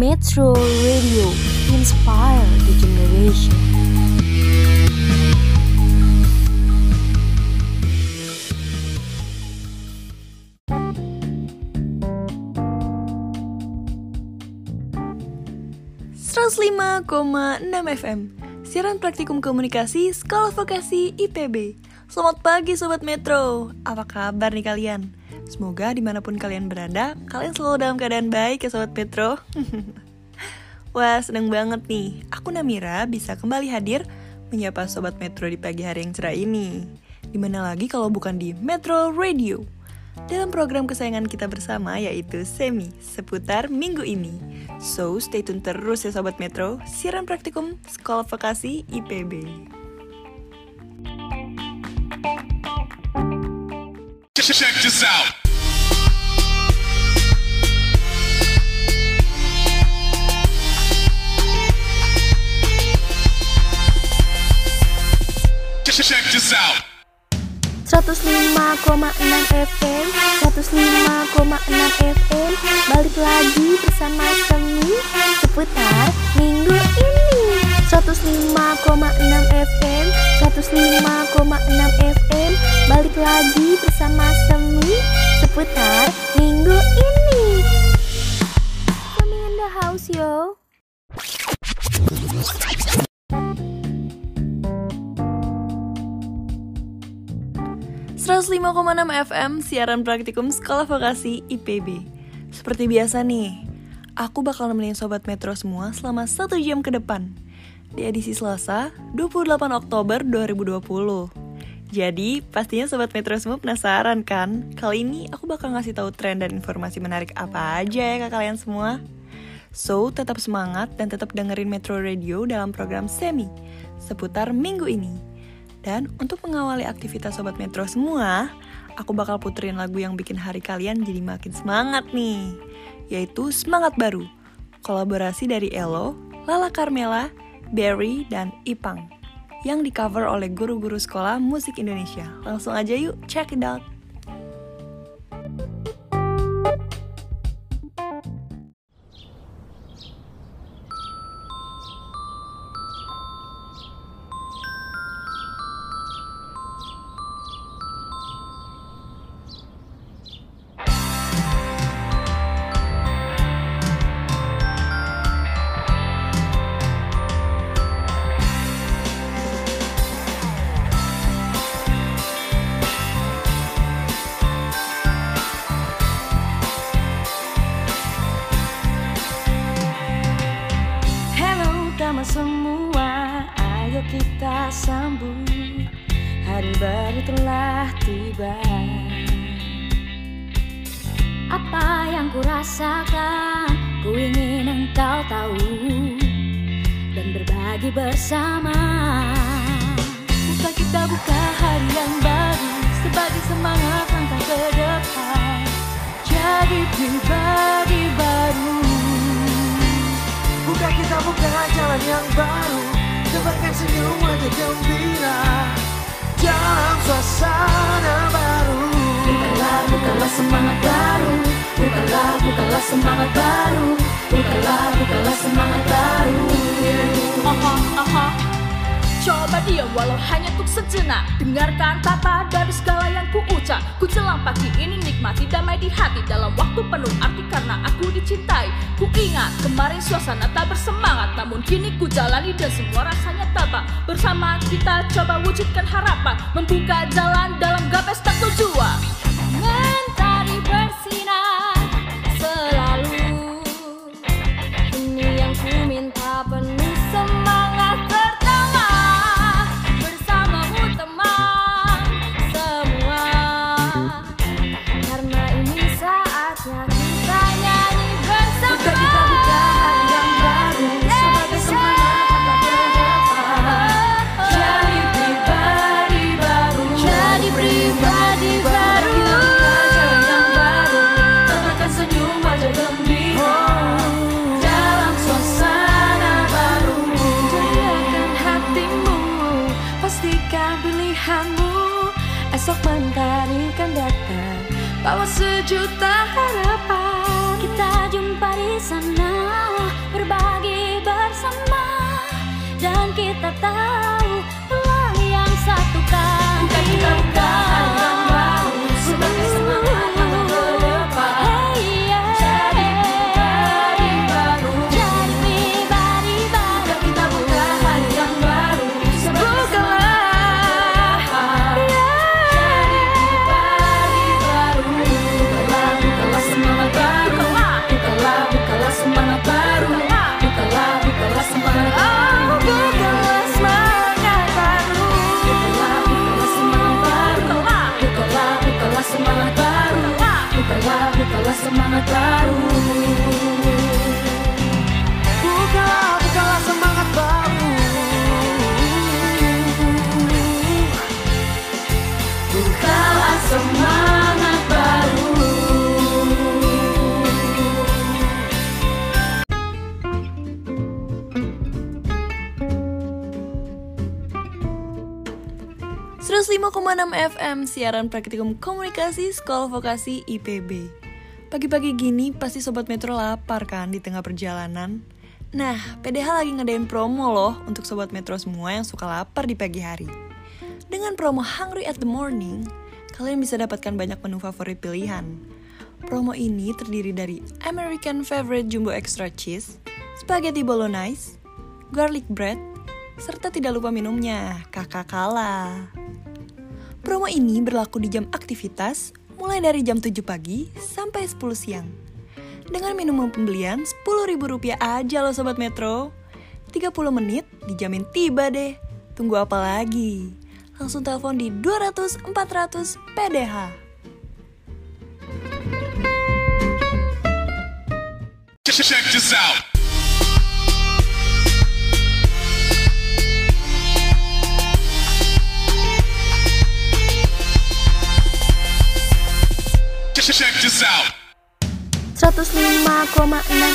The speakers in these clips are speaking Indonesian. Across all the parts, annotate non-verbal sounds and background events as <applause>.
Metro Radio, inspire the generation. enam FM Siaran Praktikum Komunikasi Sekolah Vokasi IPB Selamat pagi Sobat Metro Apa kabar nih kalian? Semoga di mana pun kalian berada, kalian selalu dalam keadaan baik ya Sobat Petro. <laughs> Wah, seneng banget nih. Aku Namira bisa kembali hadir menyapa Sobat Metro di pagi hari yang cerah ini. Di mana lagi kalau bukan di Metro Radio. Dalam program kesayangan kita bersama yaitu Semi, seputar minggu ini. So, stay tune terus ya Sobat Metro, siaran praktikum Sekolah Vokasi IPB. Check this out. Check this out. 105,6 FM 105,6 FM Balik lagi bersama Semi Seputar minggu ini. 105,6 FM 105,6 FM Balik lagi bersama Semi Seputar minggu ini. Semi in the house yo 105,6 FM siaran praktikum Sekolah Vokasi IPB. Seperti biasa nih, aku bakal nemenin Sobat Metro semua selama satu jam ke depan. Di edisi Selasa, 28 Oktober 2020. Jadi, pastinya Sobat Metro semua penasaran kan? Kali ini aku bakal ngasih tahu tren dan informasi menarik apa aja ya ke kalian semua. So, tetap semangat dan tetap dengerin Metro Radio dalam program Semi seputar minggu ini. Dan untuk mengawali aktivitas Sobat Metro semua, aku bakal puterin lagu yang bikin hari kalian jadi makin semangat nih, yaitu Semangat Baru, kolaborasi dari Elo, Lala Carmela, Barry, dan Ipang, yang di cover oleh guru-guru sekolah musik Indonesia. Langsung aja yuk, check it out! sejuta harapan. Kita jumpa di sana Berbagi bersama. Dan kita tahu 105,6 FM siaran praktikum komunikasi Sekolah Vokasi IPB. Pagi-pagi gini pasti Sobat Metro lapar kan di tengah perjalanan? Nah, PDH lagi ngadain promo loh untuk Sobat Metro semua yang suka lapar di pagi hari. Dengan promo Hungry at the Morning, kalian bisa dapatkan banyak menu favorit pilihan. Promo ini terdiri dari American Favorite Jumbo Extra Cheese, Spaghetti Bolognese, Garlic Bread, serta tidak lupa minumnya, kakak kalah. Promo ini berlaku di jam aktivitas mulai dari jam 7 pagi sampai 10 siang. Dengan minimum pembelian Rp10.000 aja loh Sobat Metro. 30 menit dijamin tiba deh. Tunggu apa lagi? Langsung telepon di 200 400 PDH. Check this out. Check this out. 105,6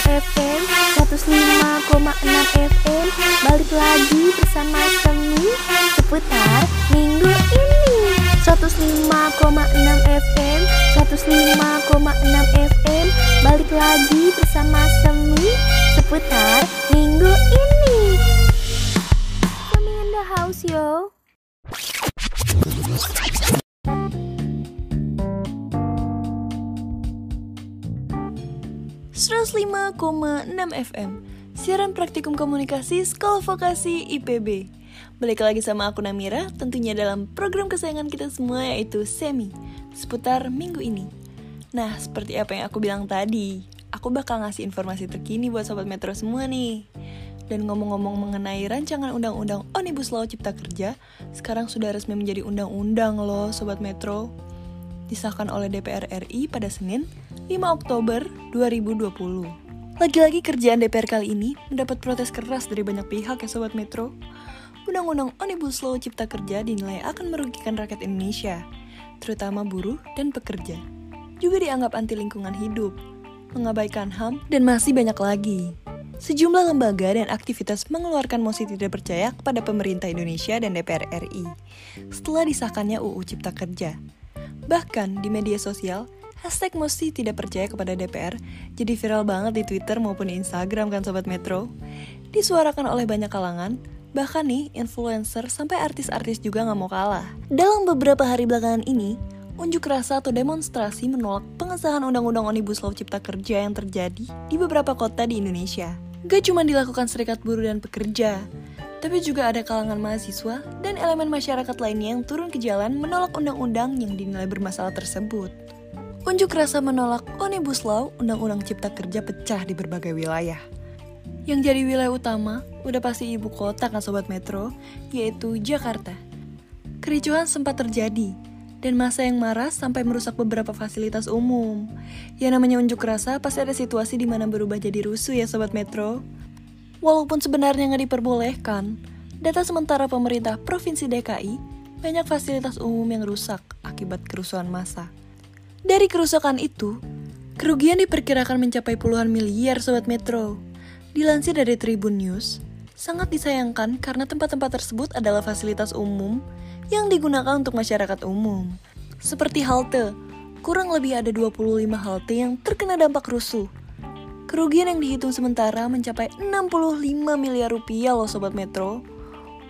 FM 105,6 FM Balik lagi bersama Semi Seputar minggu ini. 105,6 FM 105,6 FM Balik lagi bersama Semi Seputar minggu ini. Semi in the house yo 105,6 FM Siaran Praktikum Komunikasi Sekolah Vokasi IPB Balik lagi sama aku Namira. Tentunya dalam program kesayangan kita semua yaitu Semi Seputar minggu ini. Nah seperti apa yang aku bilang tadi Aku bakal ngasih informasi terkini buat Sobat Metro semua nih. Dan ngomong-ngomong mengenai rancangan undang-undang Omnibus Law Cipta Kerja, sekarang sudah resmi menjadi undang-undang loh Sobat Metro. Disahkan oleh DPR RI pada Senin 5 Oktober 2020. Lagi-lagi kerjaan DPR kali ini mendapat protes keras dari banyak pihak ya Sobat Metro. Undang-undang Omnibus Law Cipta Kerja dinilai akan merugikan rakyat Indonesia, terutama buruh dan pekerja. Juga dianggap anti lingkungan hidup, mengabaikan HAM, dan masih banyak lagi. Sejumlah lembaga dan aktivitas mengeluarkan mosi tidak percaya kepada pemerintah Indonesia dan DPR RI setelah disahkannya UU Cipta Kerja. Bahkan di media sosial, hashtag mosi tidak percaya kepada DPR jadi viral banget di Twitter maupun Instagram kan Sobat Metro. Disuarakan oleh banyak kalangan, bahkan nih influencer sampai artis-artis juga nggak mau kalah. Dalam beberapa hari belakangan ini, unjuk rasa atau demonstrasi menolak pengesahan Undang-Undang Omnibus Law Cipta Kerja yang terjadi di beberapa kota di Indonesia. Gak cuma dilakukan serikat buruh dan pekerja, tapi juga ada kalangan mahasiswa dan elemen masyarakat lainnya yang turun ke jalan menolak undang-undang yang dinilai bermasalah tersebut. Unjuk rasa menolak Omnibus Law, Undang-Undang Cipta Kerja pecah di berbagai wilayah. Yang jadi wilayah utama udah pasti ibu kota kan Sobat Metro, yaitu Jakarta. Kericuhan sempat terjadi, dan masa yang marah sampai merusak beberapa fasilitas umum. Ya namanya unjuk rasa pasti ada situasi di mana berubah jadi rusuh ya Sobat Metro. Walaupun sebenarnya nggak diperbolehkan, data sementara pemerintah Provinsi DKI, banyak fasilitas umum yang rusak akibat kerusuhan massa. Dari kerusakan itu, kerugian diperkirakan mencapai puluhan miliar Sobat Metro. Dilansir dari Tribun News, sangat disayangkan karena tempat-tempat tersebut adalah fasilitas umum yang digunakan untuk masyarakat umum. Seperti halte, kurang lebih ada 25 halte yang terkena dampak rusuh. Kerugian yang dihitung sementara mencapai 65 miliar rupiah loh Sobat Metro.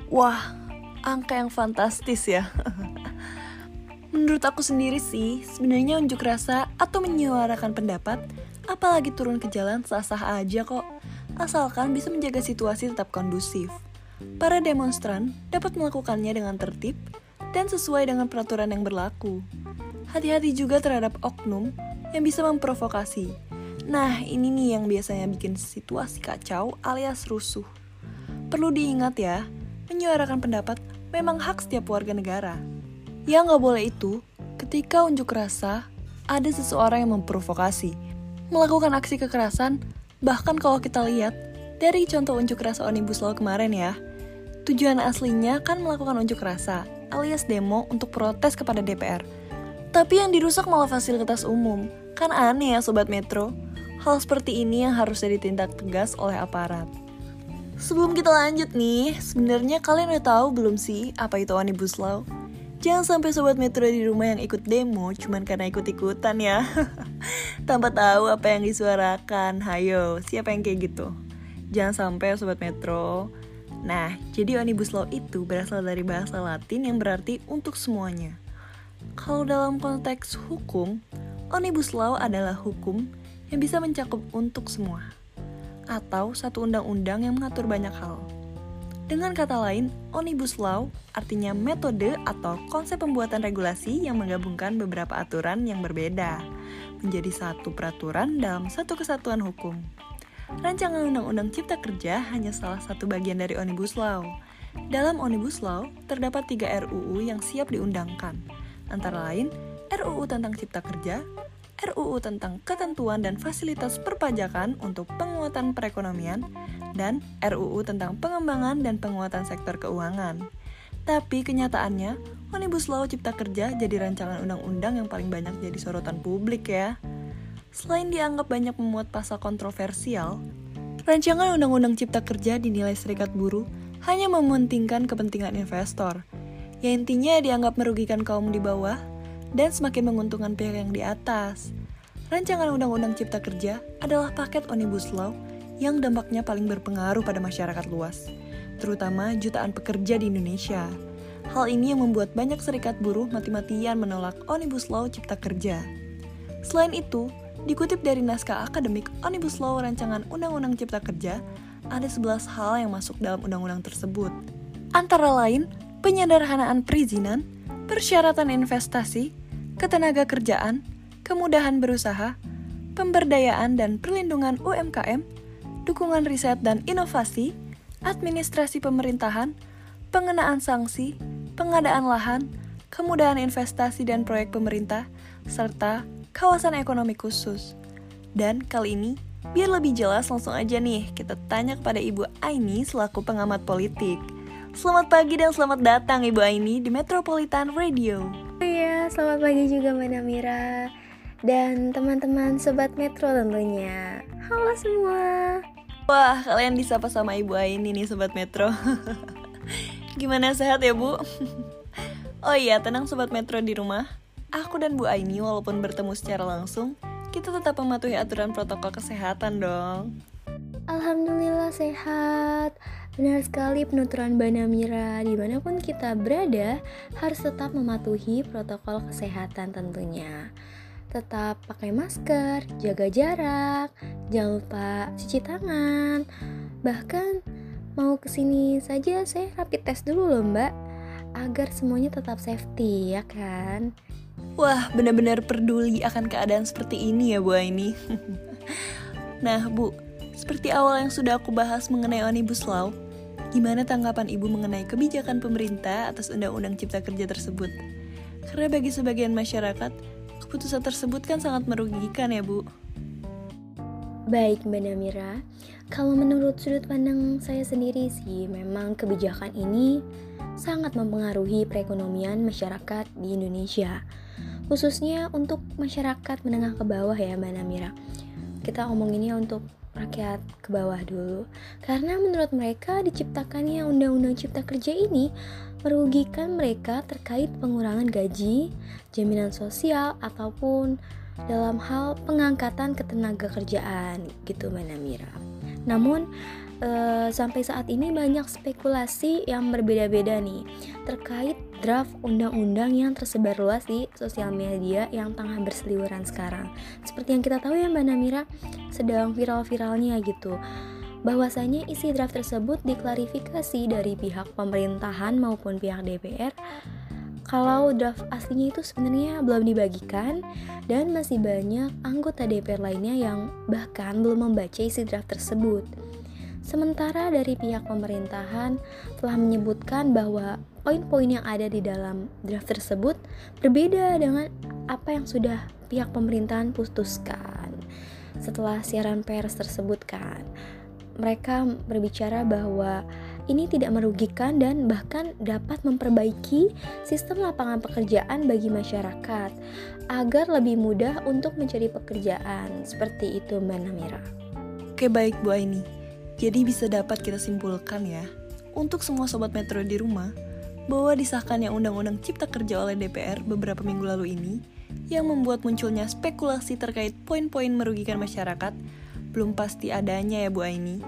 Wah, angka yang fantastis ya. <laughs> Menurut aku sendiri sih, sebenarnya unjuk rasa atau menyuarakan pendapat, apalagi turun ke jalan sah-sah aja kok, asalkan bisa menjaga situasi tetap kondusif. Para demonstran dapat melakukannya dengan tertib dan sesuai dengan peraturan yang berlaku. Hati-hati juga terhadap oknum yang bisa memprovokasi. Nah, ini nih yang biasanya bikin situasi kacau alias rusuh. Perlu diingat ya, menyuarakan pendapat memang hak setiap warga negara. Yang nggak boleh itu, ketika unjuk rasa, ada seseorang yang memprovokasi, melakukan aksi kekerasan, bahkan kalau kita lihat dari contoh unjuk rasa Omnibus Law kemarin ya, tujuan aslinya kan melakukan unjuk rasa, alias demo untuk protes kepada DPR. Tapi yang dirusak malah fasilitas umum, kan aneh ya Sobat Metro. Hal seperti ini yang harusnya ditindak tegas oleh aparat. Sebelum kita lanjut nih, sebenarnya kalian udah tahu belum sih apa itu Omnibus Law? Jangan sampai sobat Metro di rumah yang ikut demo cuman karena ikut-ikutan ya. <laughs> Tanpa tahu apa yang disuarakan. Hayo, siapa yang kayak gitu? Jangan sampai sobat Metro. Nah, jadi Omnibus Law itu berasal dari bahasa Latin yang berarti untuk semuanya. Kalau dalam konteks hukum, Omnibus Law adalah hukum yang bisa mencakup untuk semua atau satu undang-undang yang mengatur banyak hal. Dengan kata lain, Omnibus Law artinya metode atau konsep pembuatan regulasi yang menggabungkan beberapa aturan yang berbeda menjadi satu peraturan dalam satu kesatuan hukum. Rancangan Undang-Undang Cipta Kerja hanya salah satu bagian dari Omnibus Law. Dalam Omnibus Law, terdapat tiga RUU yang siap diundangkan, antara lain RUU tentang Cipta Kerja, RUU tentang ketentuan dan fasilitas perpajakan untuk penguatan perekonomian, dan RUU tentang pengembangan dan penguatan sektor keuangan. Tapi kenyataannya, Omnibus Law Cipta Kerja jadi rancangan undang-undang yang paling banyak jadi sorotan publik ya. Selain dianggap banyak memuat pasal kontroversial, rancangan Undang-Undang Cipta Kerja dinilai serikat buruh hanya mementingkan kepentingan investor, yang intinya dianggap merugikan kaum di bawah dan semakin menguntungkan pihak yang di atas. Rancangan Undang-Undang Cipta Kerja adalah paket Omnibus Law yang dampaknya paling berpengaruh pada masyarakat luas, terutama jutaan pekerja di Indonesia. Hal ini yang membuat banyak serikat buruh mati-matian menolak Omnibus Law Cipta Kerja. Selain itu, dikutip dari naskah akademik Omnibus Law Rancangan Undang-Undang Cipta Kerja, ada 11 hal yang masuk dalam undang-undang tersebut. Antara lain, penyederhanaan perizinan, persyaratan investasi, ketenaga kerjaan, kemudahan berusaha, pemberdayaan dan perlindungan UMKM, dukungan riset dan inovasi, administrasi pemerintahan, pengenaan sanksi, pengadaan lahan, kemudahan investasi dan proyek pemerintah, serta kawasan ekonomi khusus. Dan kali ini, biar lebih jelas langsung aja nih, kita tanya kepada Ibu Aini selaku pengamat politik. Selamat pagi dan selamat datang Ibu Aini di Metropolitan Radio. Iya, selamat pagi juga Mbak Namira Dan teman-teman Sobat Metro tentunya Halo semua Wah, kalian disapa sama Ibu Aini nih Sobat Metro. <laughs> Gimana sehat ya Bu? <laughs> oh iya, tenang Sobat Metro di rumah. Aku dan Bu Aini walaupun bertemu secara langsung, kita tetap mematuhi aturan protokol kesehatan dong. Alhamdulillah sehat Benar sekali penuturan Mbak Namira Di mana pun kita berada Harus tetap mematuhi protokol kesehatan tentunya. Tetap pakai masker, jaga jarak Jangan lupa cuci tangan. Bahkan mau ke sini saja saya rapid test dulu loh mbak Agar semuanya tetap safety ya kan? Wah, benar-benar peduli akan keadaan seperti ini ya Bu Aini. <laughs> nah, Bu, seperti awal yang sudah aku bahas mengenai Omnibus Law, gimana tanggapan Ibu mengenai kebijakan pemerintah atas Undang-Undang Cipta Kerja tersebut? Karena bagi sebagian masyarakat, keputusan tersebut kan sangat merugikan ya, Bu. Baik Mbak Namira, kalau menurut sudut pandang saya sendiri sih memang kebijakan ini sangat mempengaruhi perekonomian masyarakat di Indonesia Khususnya untuk masyarakat menengah ke bawah ya Mbak Namira Kita ngomonginnya untuk rakyat ke bawah dulu Karena menurut mereka diciptakannya Undang-Undang Cipta Kerja ini merugikan mereka terkait pengurangan gaji, jaminan sosial, ataupun dalam hal pengangkatan ketenaga kerjaan gitu Mbak Namira. Namun eh, sampai saat ini banyak spekulasi yang berbeda-beda nih terkait draft undang-undang yang tersebar luas di sosial media yang tengah berseliweran sekarang. Seperti yang kita tahu ya Mbak Namira, sedang viral-viralnya gitu. Bahwasanya isi draft tersebut diklarifikasi dari pihak pemerintahan maupun pihak DPR kalau draft aslinya itu sebenarnya belum dibagikan dan masih banyak anggota DPR lainnya yang bahkan belum membaca isi draft tersebut. Sementara dari pihak pemerintahan telah menyebutkan bahwa poin-poin yang ada di dalam draft tersebut berbeda dengan apa yang sudah pihak pemerintahan putuskan. Setelah siaran pers tersebut kan, mereka berbicara bahwa ini tidak merugikan dan bahkan dapat memperbaiki sistem lapangan pekerjaan bagi masyarakat agar lebih mudah untuk mencari pekerjaan. Seperti itu Mbak Namira. Oke baik Bu Aini. Jadi bisa dapat kita simpulkan ya, untuk semua sobat Metro di rumah, bahwa disahkannya Undang-Undang Cipta Kerja oleh DPR beberapa minggu lalu ini, yang membuat munculnya spekulasi terkait poin-poin merugikan masyarakat, belum pasti adanya ya Bu Aini,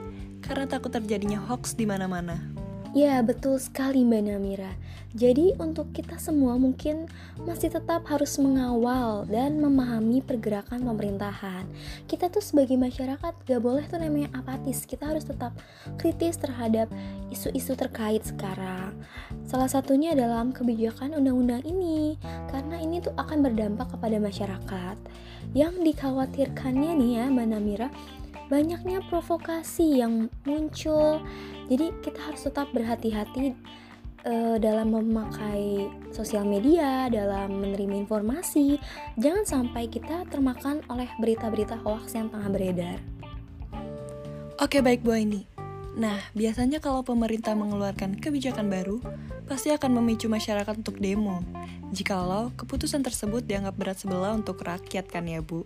karena takut terjadinya hoax di mana-mana. Ya, betul sekali Mbak Namira. Jadi untuk kita semua mungkin masih tetap harus mengawal dan memahami pergerakan pemerintahan. Kita tuh sebagai masyarakat gak boleh tuh namanya apatis. Kita harus tetap kritis terhadap isu-isu terkait sekarang. Salah satunya dalam kebijakan undang-undang ini, karena ini tuh akan berdampak kepada masyarakat. Yang dikhawatirkannya nih ya Mbak Namira, banyaknya provokasi yang muncul. Jadi kita harus tetap berhati-hati uh, dalam memakai sosial media, dalam menerima informasi. Jangan sampai kita termakan oleh berita-berita hoax yang tengah beredar. Oke baik Bu Aini. Nah, biasanya kalau pemerintah mengeluarkan kebijakan baru, pasti akan memicu masyarakat untuk demo. Jikalau keputusan tersebut dianggap berat sebelah untuk rakyat kan ya Bu?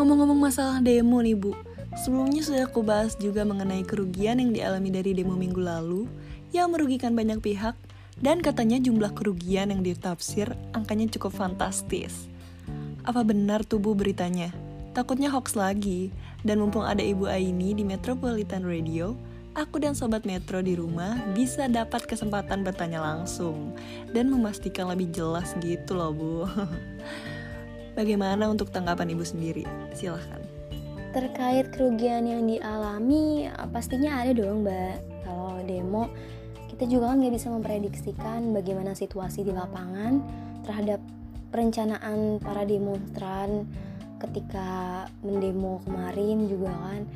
Ngomong-ngomong masalah demo nih Bu, sebelumnya sudah aku bahas juga mengenai kerugian yang dialami dari demo minggu lalu yang merugikan banyak pihak dan katanya jumlah kerugian yang ditafsir angkanya cukup fantastis. Apa benar tubuh beritanya? Takutnya hoax lagi. Dan mumpung ada Ibu Aini di Metropolitan Radio, aku dan Sobat Metro di rumah bisa dapat kesempatan bertanya langsung dan memastikan lebih jelas gitu loh Bu. <laughs> Bagaimana untuk tanggapan Ibu sendiri? Silahkan. Terkait kerugian yang dialami, pastinya ada dong Mbak. Kalau demo, kita juga kan nggak bisa memprediksikan bagaimana situasi di lapangan terhadap perencanaan para demonstran ketika mendemo kemarin juga kan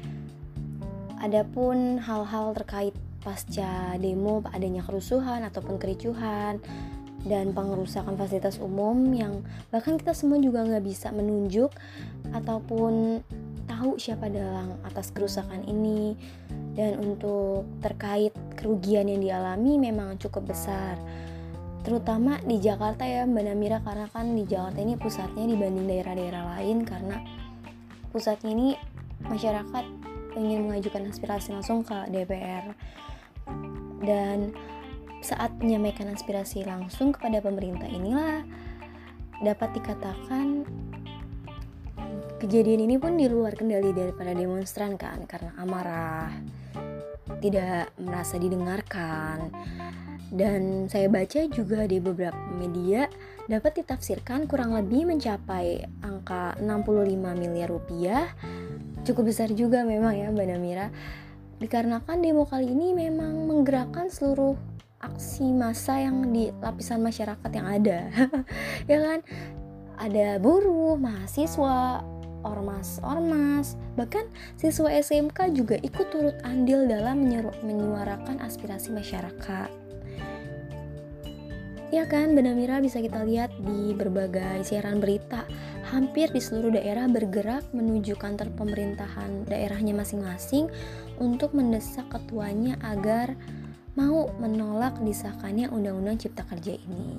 adapun hal-hal terkait pasca demo adanya kerusuhan ataupun kericuhan dan pengerusakan fasilitas umum yang bahkan kita semua juga nggak bisa menunjuk ataupun tahu siapa dalang atas kerusakan ini. Dan untuk terkait kerugian yang dialami memang cukup besar. Terutama di Jakarta ya Mbak Namira karena kan di Jakarta ini pusatnya dibanding daerah-daerah lain karena pusatnya ini masyarakat ingin mengajukan aspirasi langsung ke DPR dan saat menyampaikan aspirasi langsung kepada pemerintah inilah dapat dikatakan kejadian ini pun di luar kendali daripada demonstran kan karena amarah tidak merasa didengarkan. Dan saya baca juga di beberapa media dapat ditafsirkan kurang lebih mencapai angka 65 miliar rupiah. Cukup besar juga memang ya Mbak Namira. Dikarenakan demo kali ini memang menggerakkan seluruh aksi massa yang di lapisan masyarakat yang ada. <laughs> Ya kan? Ada buruh mahasiswa ormas-ormas bahkan siswa SMK juga ikut turut andil dalam menyuarakan aspirasi masyarakat Ya kan, Benamira bisa kita lihat di berbagai siaran berita, hampir di seluruh daerah bergerak menuju kantor pemerintahan daerahnya masing-masing untuk mendesak ketuanya agar mau menolak disahkannya Undang-Undang Cipta Kerja ini.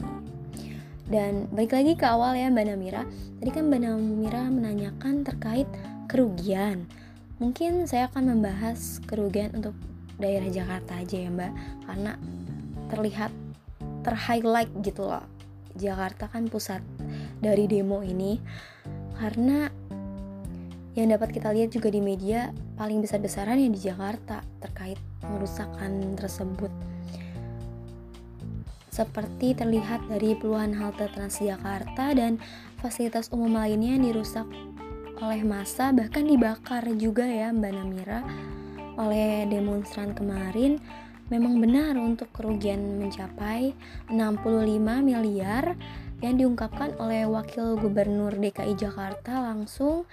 Dan balik lagi ke awal ya Mbak Namira, tadi kan Mbak Namira menanyakan terkait kerugian. Mungkin saya akan membahas kerugian untuk daerah Jakarta aja ya Mbak, karena terlihat terhighlight gitu loh Jakarta kan pusat dari demo ini karena yang dapat kita lihat juga di media paling besar-besaran ya di Jakarta terkait pengerusakan tersebut. Seperti terlihat dari puluhan halte Transjakarta dan fasilitas umum lainnya yang dirusak oleh massa bahkan dibakar juga ya Mbak Namira oleh demonstran kemarin memang benar untuk kerugian mencapai 65 miliar yang diungkapkan oleh Wakil Gubernur DKI Jakarta langsung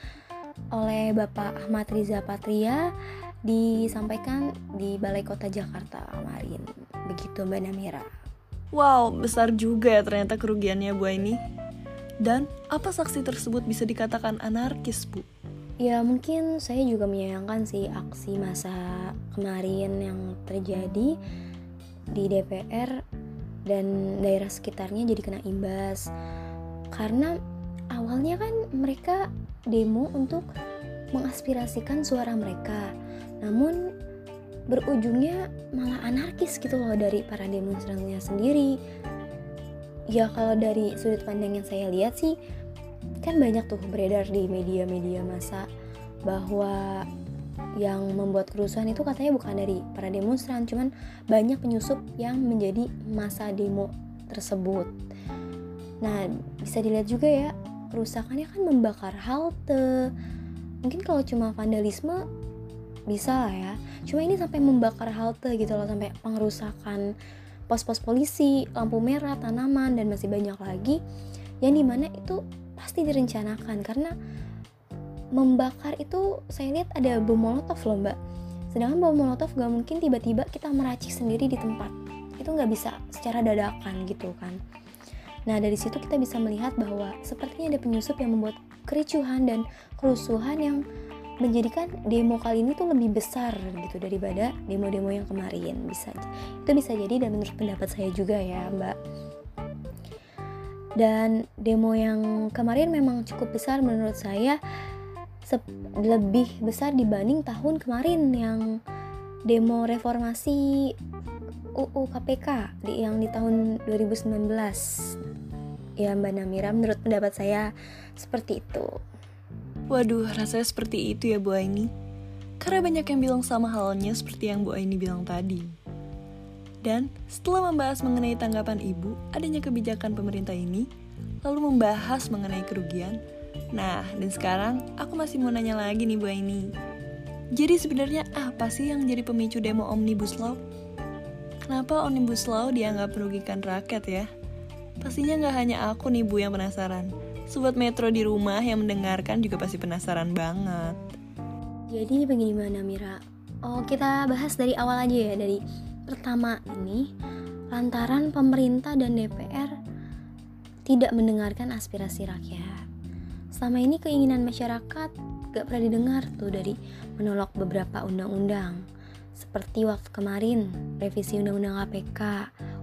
oleh Bapak Ahmad Riza Patria disampaikan di Balai Kota Jakarta kemarin. Begitu Mbak Namira. Wow, besar juga ya ternyata kerugiannya Bu ini. Dan apa saksi tersebut bisa dikatakan anarkis, Bu? Ya mungkin saya juga menyayangkan sih aksi masa kemarin yang terjadi di DPR dan daerah sekitarnya jadi kena imbas karena awalnya kan mereka demo untuk mengaspirasikan suara mereka namun berujungnya malah anarkis gitu loh dari para demonstrannya sendiri ya kalau dari sudut pandang yang saya lihat sih kan banyak tuh beredar di media-media masa bahwa yang membuat kerusuhan itu katanya bukan dari para demonstran, cuman banyak penyusup yang menjadi masa demo tersebut. Nah, bisa dilihat juga ya, kerusakannya kan membakar halte. Mungkin kalau cuma vandalisme bisa lah ya. Cuma ini sampai membakar halte gitu loh, sampai pengerusakan pos-pos polisi, lampu merah, tanaman dan masih banyak lagi yang di mana itu pasti direncanakan. Karena membakar itu saya lihat ada bom molotov loh mbak. Sedangkan bom molotov gak mungkin tiba-tiba kita meracik sendiri di tempat. Itu nggak bisa secara dadakan gitu kan. Nah dari situ kita bisa melihat bahwa sepertinya ada penyusup yang membuat kericuhan dan kerusuhan yang menjadikan demo kali ini tuh lebih besar gitu daripada demo-demo yang kemarin bisa itu bisa jadi dan menurut pendapat saya juga ya mbak. Dan demo yang kemarin memang cukup besar menurut saya lebih besar dibanding tahun kemarin yang demo reformasi UU KPK di yang di tahun 2019 ya Mbak Namira menurut pendapat saya seperti itu Waduh, rasanya seperti itu ya Bu Aini. Karena banyak yang bilang sama halnya seperti yang Bu Aini bilang tadi. Dan setelah membahas mengenai tanggapan ibu adanya kebijakan pemerintah ini, lalu membahas mengenai kerugian, nah dan sekarang aku masih mau nanya lagi nih Bu Aini. Jadi sebenarnya apa sih yang jadi pemicu demo Omnibus Law? Kenapa Omnibus Law dianggap merugikan rakyat ya? Pastinya nggak hanya aku nih Bu yang penasaran. Sobat Metro di rumah yang mendengarkan juga pasti penasaran banget. Jadi begini Mbak Namira, oh kita bahas dari awal aja ya dari pertama ini lantaran pemerintah dan DPR tidak mendengarkan aspirasi rakyat. Selama ini keinginan masyarakat gak pernah didengar tuh dari menolak beberapa undang-undang. Seperti waktu kemarin, revisi undang-undang KPK,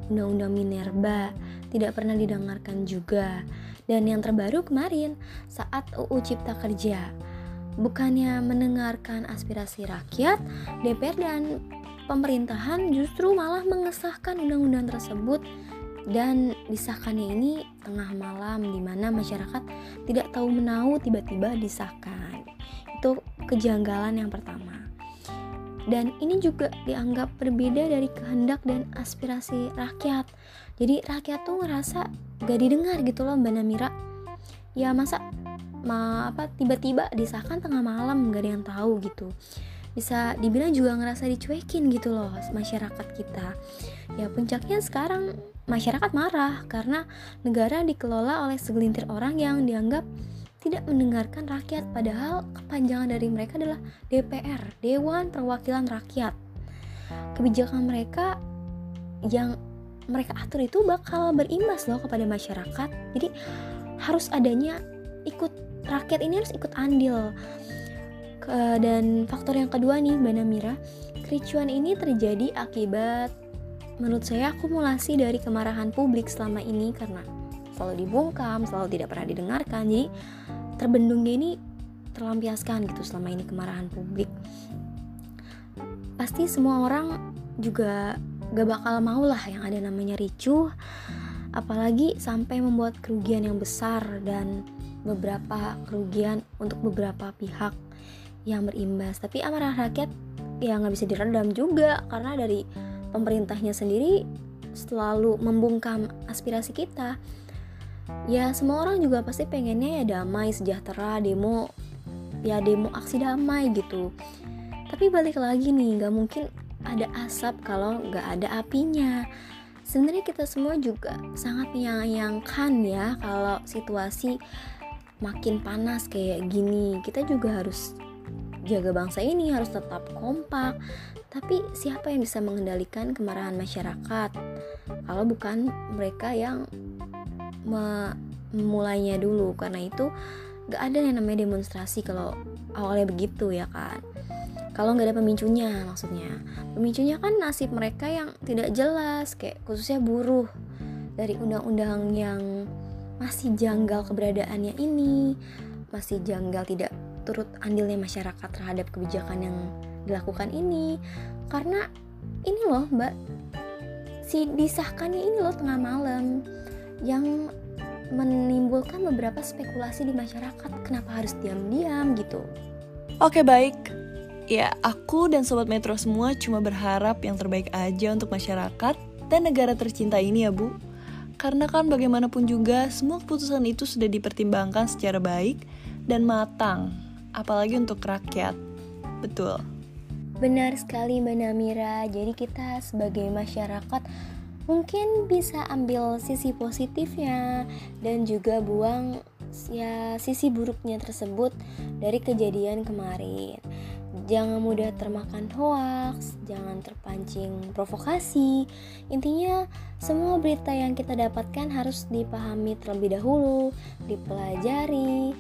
undang-undang Minerba, tidak pernah didengarkan juga. Dan yang terbaru kemarin, saat UU Cipta Kerja, bukannya mendengarkan aspirasi rakyat, DPR dan pemerintahan justru malah mengesahkan undang-undang tersebut dan disahkannya ini tengah malam di mana masyarakat tidak tahu menau tiba-tiba disahkan. Itu kejanggalan yang pertama. Dan ini juga dianggap berbeda dari kehendak dan aspirasi rakyat. Jadi rakyat tuh ngerasa gak didengar gitu loh Mbak Namira. Ya masa ma apa tiba-tiba disahkan tengah malam gak ada yang tahu gitu. Bisa dibilang juga ngerasa dicuekin gitu loh masyarakat kita. Ya puncaknya sekarang masyarakat marah karena negara dikelola oleh segelintir orang yang dianggap tidak mendengarkan rakyat padahal kepanjangan dari mereka adalah DPR Dewan Perwakilan Rakyat. Kebijakan mereka yang mereka atur itu bakal berimbas loh kepada masyarakat jadi harus adanya ikut rakyat ini harus ikut andil dan faktor yang kedua nih Mbak Namira, kericuan ini terjadi akibat menurut saya akumulasi dari kemarahan publik selama ini karena selalu dibungkam, selalu tidak pernah didengarkan. Jadi terbendungnya ini terlampiaskan gitu selama ini kemarahan publik. Pasti semua orang juga gak bakal mau lah yang ada namanya ricuh apalagi sampai membuat kerugian yang besar dan beberapa kerugian untuk beberapa pihak yang berimbas. Tapi amarah rakyat ya nggak bisa diredam juga karena dari pemerintahnya sendiri selalu membungkam aspirasi kita. Ya semua orang juga pasti pengennya ya damai sejahtera demo ya demo aksi damai gitu. Tapi balik lagi nih nggak mungkin ada asap kalau nggak ada apinya. Sebenarnya kita semua juga sangat menyayangkan ya kalau situasi makin panas kayak gini. Kita juga harus jaga bangsa ini harus tetap kompak. Tapi siapa yang bisa mengendalikan kemarahan masyarakat? Kalau bukan mereka yang memulainya dulu. Karena itu gak ada yang namanya demonstrasi kalau awalnya begitu ya kan kalau nggak ada pemicunya maksudnya. Pemicunya kan nasib mereka yang tidak jelas kayak khususnya buruh. Dari undang-undang yang masih janggal keberadaannya ini masih janggal tidak turut andilnya masyarakat terhadap kebijakan yang dilakukan ini. Karena ini loh mbak si disahkannya ini loh tengah malam yang menimbulkan beberapa spekulasi di masyarakat kenapa harus diam-diam gitu. Oke baik, ya aku dan Sobat Metro semua cuma berharap yang terbaik aja untuk masyarakat dan negara tercinta ini ya Bu. Karena kan bagaimanapun juga semua keputusan itu sudah dipertimbangkan secara baik dan matang, apalagi untuk rakyat. Betul. Benar sekali Mbak Namira. Jadi kita sebagai masyarakat mungkin bisa ambil sisi positifnya dan juga buang ya sisi buruknya tersebut dari kejadian kemarin. Jangan mudah termakan hoaks, jangan terpancing provokasi. Intinya, semua berita yang kita dapatkan harus dipahami terlebih dahulu, dipelajari,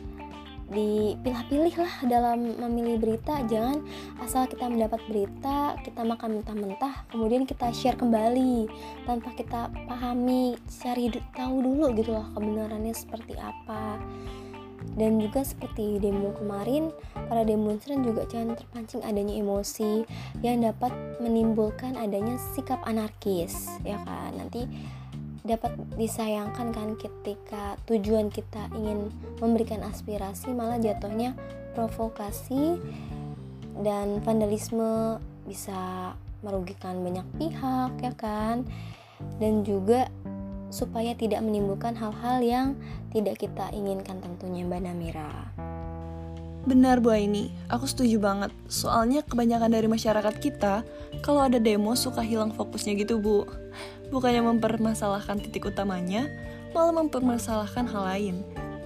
dipilah-pilih lah dalam memilih berita jangan asal kita mendapat berita kita makan mentah-mentah kemudian kita share kembali tanpa kita pahami cari tahu dulu gitu loh kebenarannya seperti apa dan juga seperti demo kemarin para demonstran juga jangan terpancing adanya emosi yang dapat menimbulkan adanya sikap anarkis ya kan? Nanti dapat disayangkan kan ketika tujuan kita ingin memberikan aspirasi malah jatuhnya provokasi dan vandalisme bisa merugikan banyak pihak ya kan? Dan juga supaya tidak menimbulkan hal-hal yang tidak kita inginkan tentunya Mbak Namira. Benar Bu ini, aku setuju banget. Soalnya kebanyakan dari masyarakat kita, kalau ada demo suka hilang fokusnya gitu Bu. Bukannya mempermasalahkan titik utamanya, malah mempermasalahkan hal lain.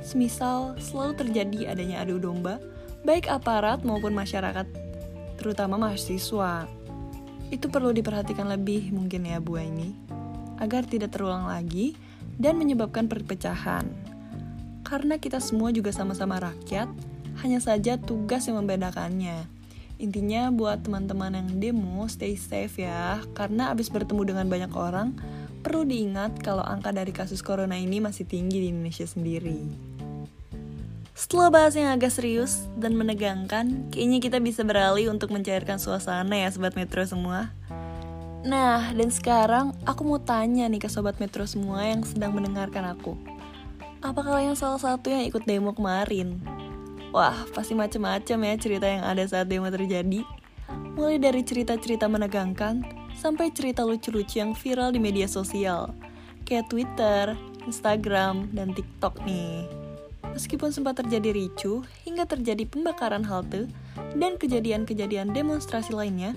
Semisal selalu terjadi adanya adu domba, baik aparat maupun masyarakat, terutama mahasiswa. Itu perlu diperhatikan lebih mungkin ya Bu ini, agar tidak terulang lagi dan menyebabkan perpecahan. Karena kita semua juga sama-sama rakyat, hanya saja tugas yang membedakannya. Intinya buat teman-teman yang demo, stay safe ya, karena abis bertemu dengan banyak orang, perlu diingat kalau angka dari kasus corona ini masih tinggi di Indonesia sendiri. Setelah bahas yang agak serius dan menegangkan, kayaknya kita bisa beralih untuk mencairkan suasana ya Sobat Metro semua. Nah, dan sekarang aku mau tanya nih ke Sobat Metro semua yang sedang mendengarkan aku. Apa kalian salah satu yang ikut demo kemarin? Wah, pasti macem-macem ya cerita yang ada saat demo terjadi. Mulai dari cerita-cerita menegangkan, sampai cerita lucu-lucu yang viral di media sosial. Kayak Twitter, Instagram, dan TikTok nih. Meskipun sempat terjadi ricu, hingga terjadi pembakaran halte, dan kejadian-kejadian demonstrasi lainnya,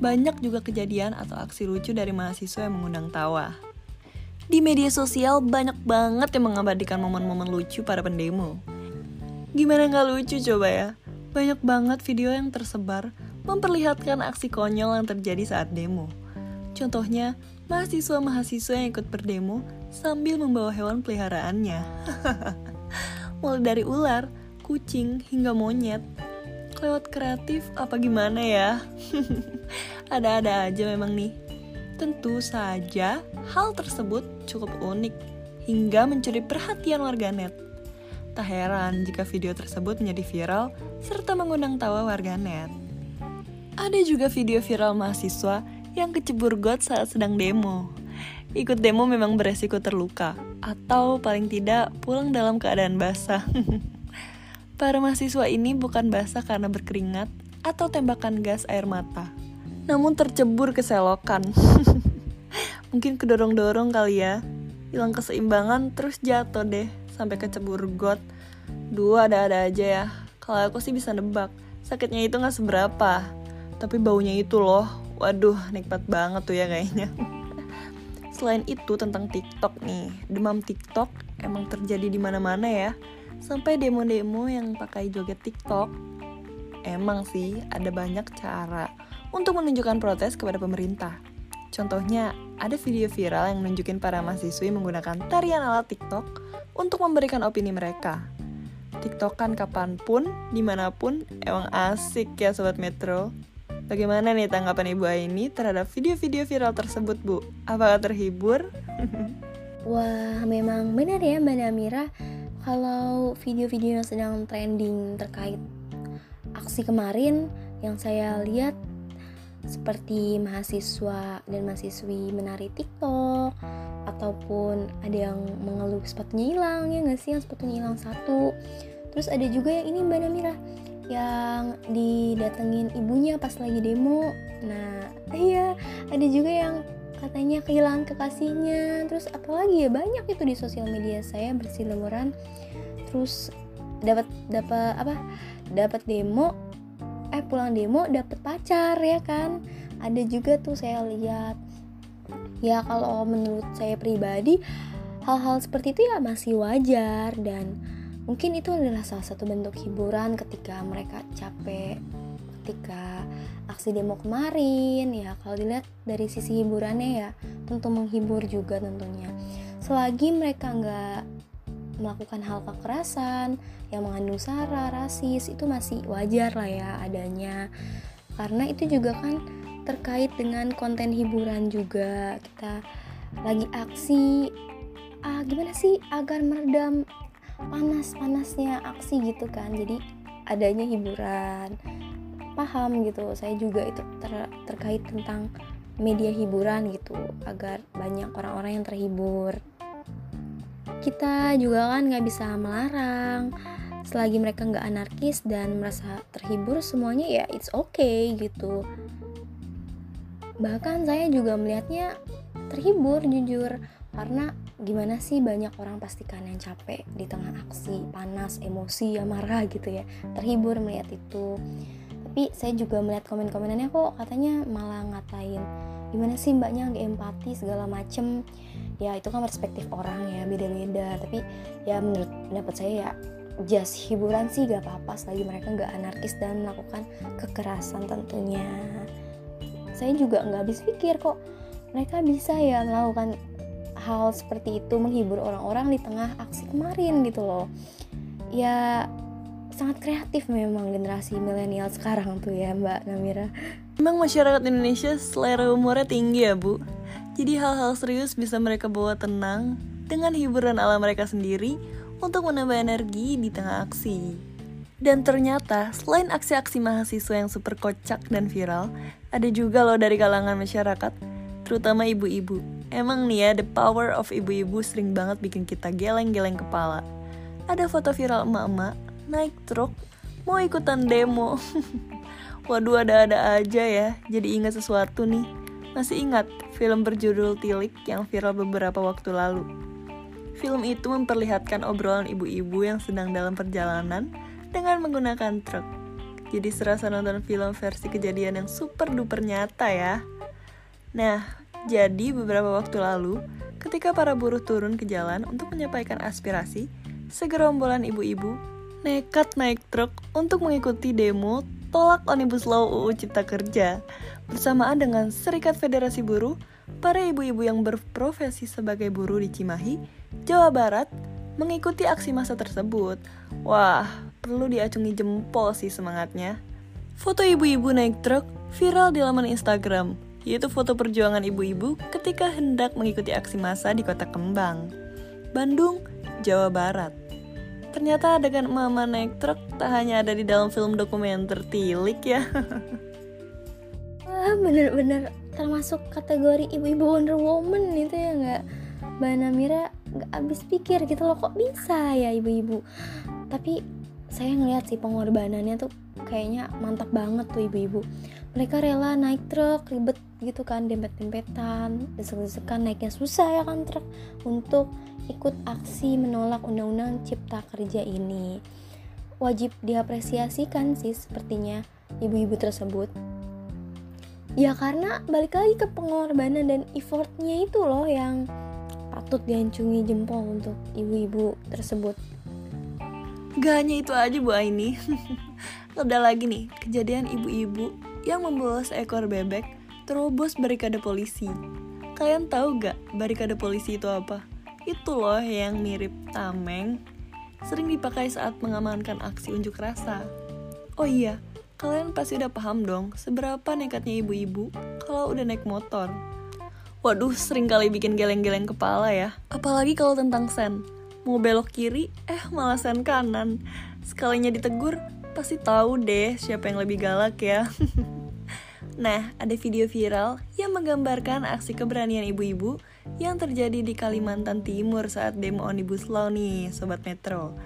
banyak juga kejadian atau aksi lucu dari mahasiswa yang mengundang tawa. Di media sosial banyak banget yang mengabadikan momen-momen lucu para pendemo. Gimana nggak lucu coba ya? Banyak banget video yang tersebar memperlihatkan aksi konyol yang terjadi saat demo. Contohnya, mahasiswa-mahasiswa yang ikut berdemo sambil membawa hewan peliharaannya. <laughs> Mulai dari ular, kucing, hingga monyet. Lewat kreatif apa gimana ya? <laughs> Ada-ada aja memang nih. Tentu saja hal tersebut cukup unik hingga mencuri perhatian warganet. Tak heran jika video tersebut menjadi viral serta mengundang tawa warganet. Ada juga video viral mahasiswa yang kecebur got saat sedang demo. ikut demo memang beresiko terluka, atau paling tidak pulang dalam keadaan basah. <laughs> Para mahasiswa ini bukan basah karena berkeringat atau tembakan gas air mata, namun tercebur ke selokan. <laughs> Mungkin kedorong-dorong kali ya, hilang keseimbangan terus jatuh deh sampai kecebur got. Dua ada-ada aja ya. Kalau aku sih bisa nebak, sakitnya itu nggak seberapa, tapi baunya itu loh, waduh nikmat banget tuh ya kayaknya. <laughs> Selain itu tentang TikTok nih, demam TikTok emang terjadi di mana-mana ya. Sampai demo-demo yang pakai joget TikTok. Emang sih ada banyak cara untuk menunjukkan protes kepada pemerintah. Contohnya, ada video viral yang menunjukin para mahasiswi menggunakan tarian ala TikTok untuk memberikan opini mereka. TikTokan kapan pun, di mana pun, emang asik ya Sobat Metro. Bagaimana nih tanggapan Ibu Aini terhadap video-video viral tersebut, Bu? Apakah terhibur? <laughs> Wah, memang benar ya Mbak Namira kalau video-video yang sedang trending terkait aksi kemarin yang saya lihat seperti mahasiswa dan mahasiswi menari TikTok ataupun ada yang mengeluh sepatunya hilang ya nggak sih? Yang sepatunya hilang satu. Terus ada juga yang ini Mbak Namira yang didatengin ibunya pas lagi demo. Nah iya ada juga yang katanya kehilangan kekasihnya. Terus apalagi ya banyak itu di sosial media. Saya berseliweran terus dapat dapat apa? Dapat demo eh pulang demo dapat pacar ya kan? Ada juga tuh saya lihat. Ya kalau menurut saya pribadi hal-hal seperti itu ya masih wajar. Dan Mungkin itu adalah salah satu bentuk hiburan ketika mereka capek, ketika aksi demo kemarin ya kalau dilihat dari sisi hiburannya ya tentu menghibur juga tentunya. Selagi mereka nggak melakukan hal kekerasan yang mengandung sara, rasis itu masih wajar lah ya adanya. Karena itu juga kan terkait dengan konten hiburan juga kita lagi aksi ah gimana sih agar meredam panas-panasnya aksi gitu kan jadi adanya hiburan paham gitu. Saya juga itu ter terkait tentang media hiburan gitu agar banyak orang-orang yang terhibur. Kita juga kan nggak bisa melarang. Selagi mereka nggak anarkis dan merasa terhibur semuanya ya it's okay gitu. Bahkan saya juga melihatnya terhibur jujur. Karena gimana sih banyak orang pastikan yang capek di tengah aksi panas emosi ya marah gitu ya. Terhibur melihat itu tapi saya juga melihat komen-komenannya kok katanya malah ngatain gimana sih mbaknya nggak empati segala macem? Ya itu kan perspektif orang ya beda-beda. Tapi ya menurut pendapat saya ya just hiburan sih gak apa-apa selagi mereka nggak anarkis dan melakukan kekerasan tentunya. Saya juga nggak habis pikir kok mereka bisa ya melakukan hal seperti itu menghibur orang-orang di tengah aksi kemarin gitu loh. Ya sangat kreatif memang generasi milenial sekarang tuh ya Mbak Namira. Memang masyarakat Indonesia selera umurnya tinggi ya Bu. Jadi hal-hal serius bisa mereka bawa tenang Dengan hiburan ala mereka sendiri Untuk menambah energi di tengah aksi. Dan ternyata selain aksi-aksi mahasiswa yang super kocak dan viral Ada juga loh dari kalangan masyarakat Terutama ibu-ibu. Emang nih ya, the power of ibu-ibu sering banget bikin kita geleng-geleng kepala. Ada foto viral emak-emak naik truk mau ikutan demo. <laughs> Waduh ada-ada aja ya, jadi ingat sesuatu nih. Masih ingat film berjudul Tilik yang viral beberapa waktu lalu? Film itu memperlihatkan obrolan ibu-ibu yang sedang dalam perjalanan dengan menggunakan truk. Jadi serasa nonton film versi kejadian yang super duper nyata ya. Nah, jadi beberapa waktu lalu, ketika para buruh turun ke jalan untuk menyampaikan aspirasi, segerombolan ibu-ibu nekat naik truk untuk mengikuti demo tolak Omnibus Law UU Cipta Kerja. Bersamaan dengan Serikat Federasi Buruh, para ibu-ibu yang berprofesi sebagai buruh di Cimahi, Jawa Barat, mengikuti aksi massa tersebut. Wah, perlu diacungi jempol sih semangatnya. Foto ibu-ibu naik truk viral di laman Instagram yaitu foto perjuangan ibu-ibu ketika hendak mengikuti aksi massa di kota Kembang, Bandung, Jawa Barat. Ternyata adegan mama naik truk tak hanya ada di dalam film dokumenter Tilik ya. <laughs> Wah bener-bener termasuk kategori ibu-ibu Wonder Woman itu ya nggak? Mbak Namira nggak habis pikir gitu loh kok bisa ya ibu-ibu? Tapi saya ngeliat sih pengorbanannya tuh kayaknya mantap banget tuh ibu-ibu. Mereka rela naik truk ribet gitu kan dempet-dempetan desek-desekan naiknya susah ya kan truk untuk ikut aksi menolak undang-undang cipta kerja ini. Wajib diapresiasikan sih sepertinya ibu-ibu tersebut. Ya karena balik lagi ke pengorbanan dan effortnya itu loh yang patut diancungi jempol untuk ibu-ibu tersebut. Gak hanya itu aja Bu Aini. <laughs> Ada lagi nih kejadian ibu-ibu yang membawa seekor bebek terobos barikade polisi. Kalian tahu gak barikade polisi itu apa? Itu loh yang mirip tameng Sering dipakai saat mengamankan aksi unjuk rasa Oh iya, kalian pasti udah paham dong seberapa nekatnya ibu-ibu kalau udah naik motor Waduh, sering kali bikin geleng-geleng kepala ya. Apalagi kalau tentang sen. Mau belok kiri, eh malah sen kanan. Sekalinya ditegur, pasti tahu deh siapa yang lebih galak ya. <laughs> nah, ada video viral yang menggambarkan aksi keberanian ibu-ibu yang terjadi di Kalimantan Timur saat demo Omnibus Law nih, Sobat Metro.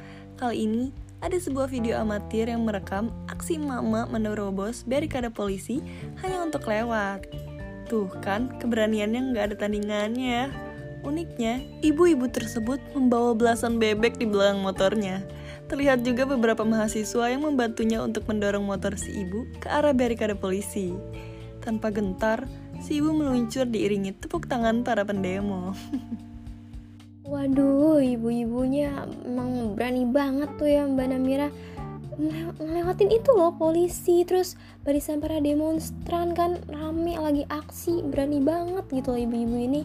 Kali ini, ada sebuah video amatir yang merekam aksi mama menerobos barikade polisi hanya untuk lewat. Tuh kan, keberaniannya nggak ada tandingannya. Uniknya, ibu-ibu tersebut membawa belasan bebek di belakang motornya. Terlihat juga beberapa mahasiswa yang membantunya untuk mendorong motor si ibu ke arah barikade polisi. Tanpa gentar, si ibu meluncur diiringi tepuk tangan para pendemo. Waduh, ibu-ibunya emang berani banget tuh ya Mbak Namira. Ngelew- ngelewatin itu loh polisi terus barisan para demonstran kan rame lagi aksi berani banget gitu loh ibu-ibu ini.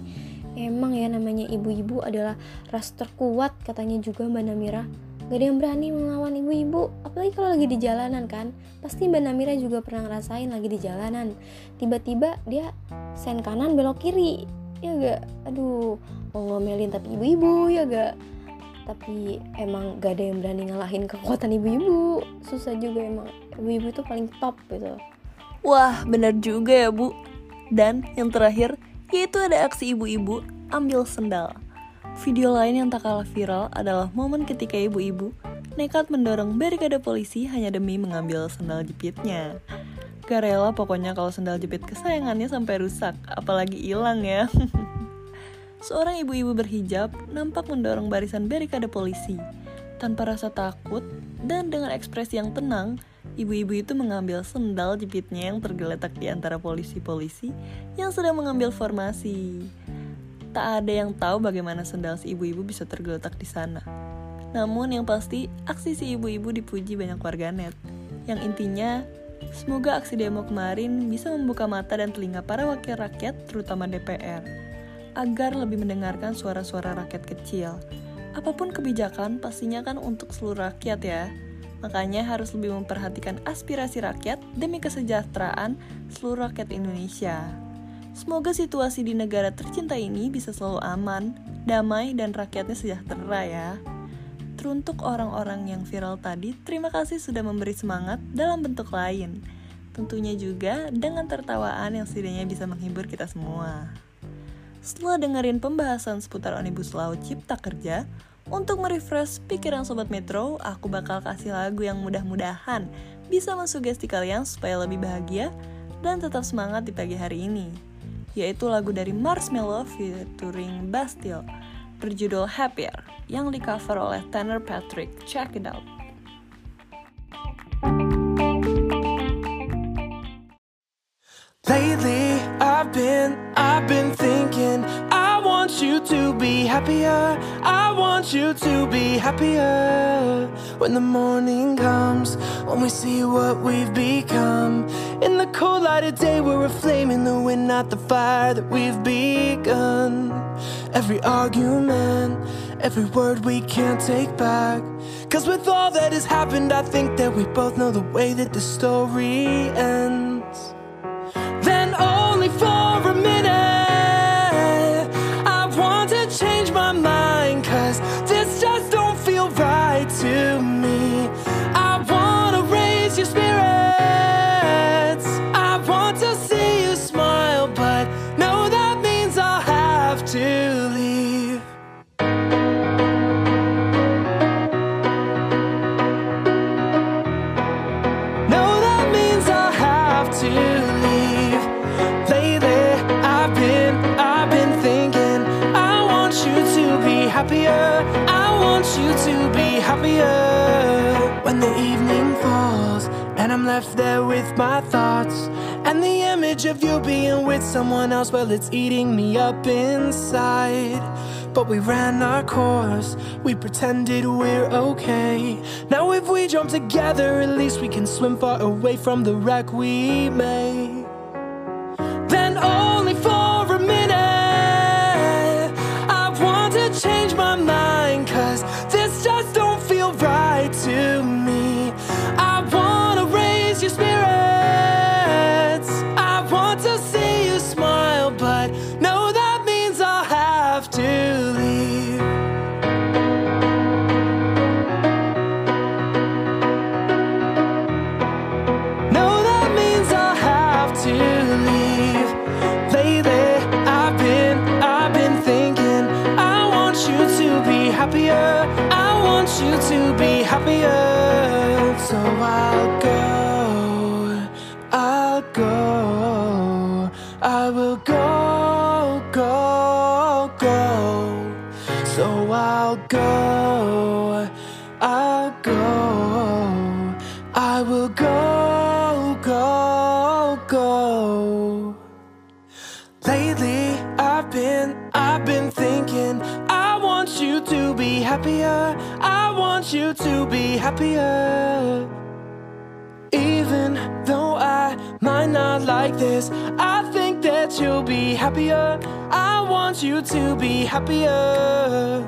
Emang ya namanya ibu-ibu adalah ras terkuat katanya juga Mbak Namira gak ada yang berani melawan ibu-ibu apalagi kalau lagi di jalanan kan? Pasti Mbak Namira juga pernah ngerasain lagi di jalanan. Tiba-tiba dia sen kanan belok kiri. Ya gak aduh mau ngomelin tapi ibu-ibu ya gak tapi emang gak ada yang berani ngalahin kekuatan ibu-ibu. Susah juga emang. Ibu-ibu itu paling top gitu. Wah, benar juga ya bu. Dan yang terakhir, yaitu ada aksi ibu-ibu ambil sendal. Video lain yang tak kalah viral adalah momen ketika ibu-ibu nekat mendorong barikade polisi hanya demi mengambil sendal jepitnya. Gak rela pokoknya kalau sendal jepit kesayangannya sampai rusak, apalagi hilang ya. <laughs> Seorang ibu-ibu berhijab nampak mendorong barisan barikade polisi. Tanpa rasa takut dan dengan ekspresi yang tenang, ibu-ibu itu mengambil sendal jepitnya yang tergeletak di antara polisi-polisi yang sedang mengambil formasi. Tak ada yang tahu bagaimana sendal si ibu-ibu bisa tergeletak di sana. Namun yang pasti, aksi si ibu-ibu dipuji banyak warganet. Yang intinya, semoga aksi demo kemarin bisa membuka mata dan telinga para wakil rakyat, terutama DPR agar lebih mendengarkan suara-suara rakyat kecil. Apa pun kebijakan pastinya kan untuk seluruh rakyat ya. Makanya harus lebih memperhatikan aspirasi rakyat demi kesejahteraan seluruh rakyat Indonesia. Semoga situasi di negara tercinta ini bisa selalu aman, damai, dan rakyatnya sejahtera ya. Teruntuk orang-orang yang viral tadi, terima kasih sudah memberi semangat dalam bentuk lain. Tentunya juga dengan tertawaan yang setidaknya bisa menghibur kita semua. Setelah dengerin pembahasan seputar Omnibus Law Cipta Kerja, untuk merefresh pikiran Sobat Metro, aku bakal kasih lagu yang mudah-mudahan bisa mensugesti kalian supaya lebih bahagia dan tetap semangat di pagi hari ini. Yaitu lagu dari Marshmello featuring Bastille, berjudul Happier, yang di cover oleh Tanner Patrick. Check it out. Lately, I've been, I've been thinking. I want you to be happier. I want you to be happier. When the morning comes, when we see what we've become. In the cold light of day, we're a flame in the wind, not the fire that we've begun. Every argument, every word we can't take back. Cause with all that has happened, I think that we both know the way that the story ends I'm left there with my thoughts. And the image of you being with someone else, well, it's eating me up inside. But we ran our course, we pretended we're okay. Now, if we jump together, at least we can swim far away from the wreck we made. Happier. To be happier. Even though I might not like this, I think that you'll be happier. I want you to be happier.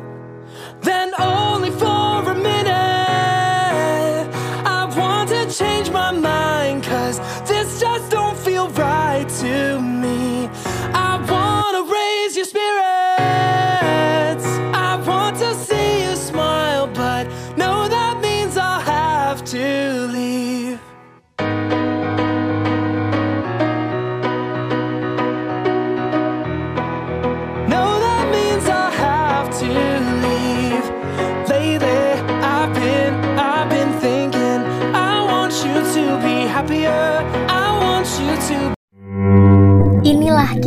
than only for a minute,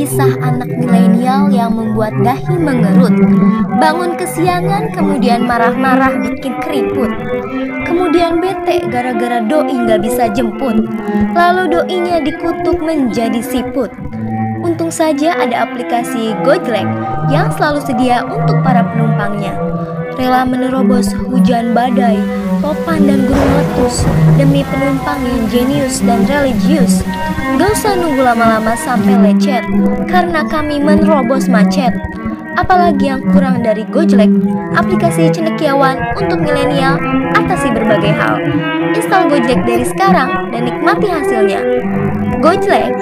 kisah anak milenial yang membuat dahi mengerut. Bangun kesiangan, kemudian marah-marah bikin keriput. Kemudian bete gara-gara doi nggak bisa jemput. Lalu doinya dikutuk menjadi siput. Untung saja ada aplikasi Gojek yang selalu sedia untuk para penumpangnya. Rela menerobos hujan badai, topan dan gunung meletus demi penumpang yang jenius dan religius. Gak usah nunggu lama-lama sampai lecet, karena kami menerobos macet. Apalagi yang kurang dari Gojek, aplikasi cendekiawan untuk milenial atasi berbagai hal. Install Gojek dari sekarang dan nikmati hasilnya. Gojek,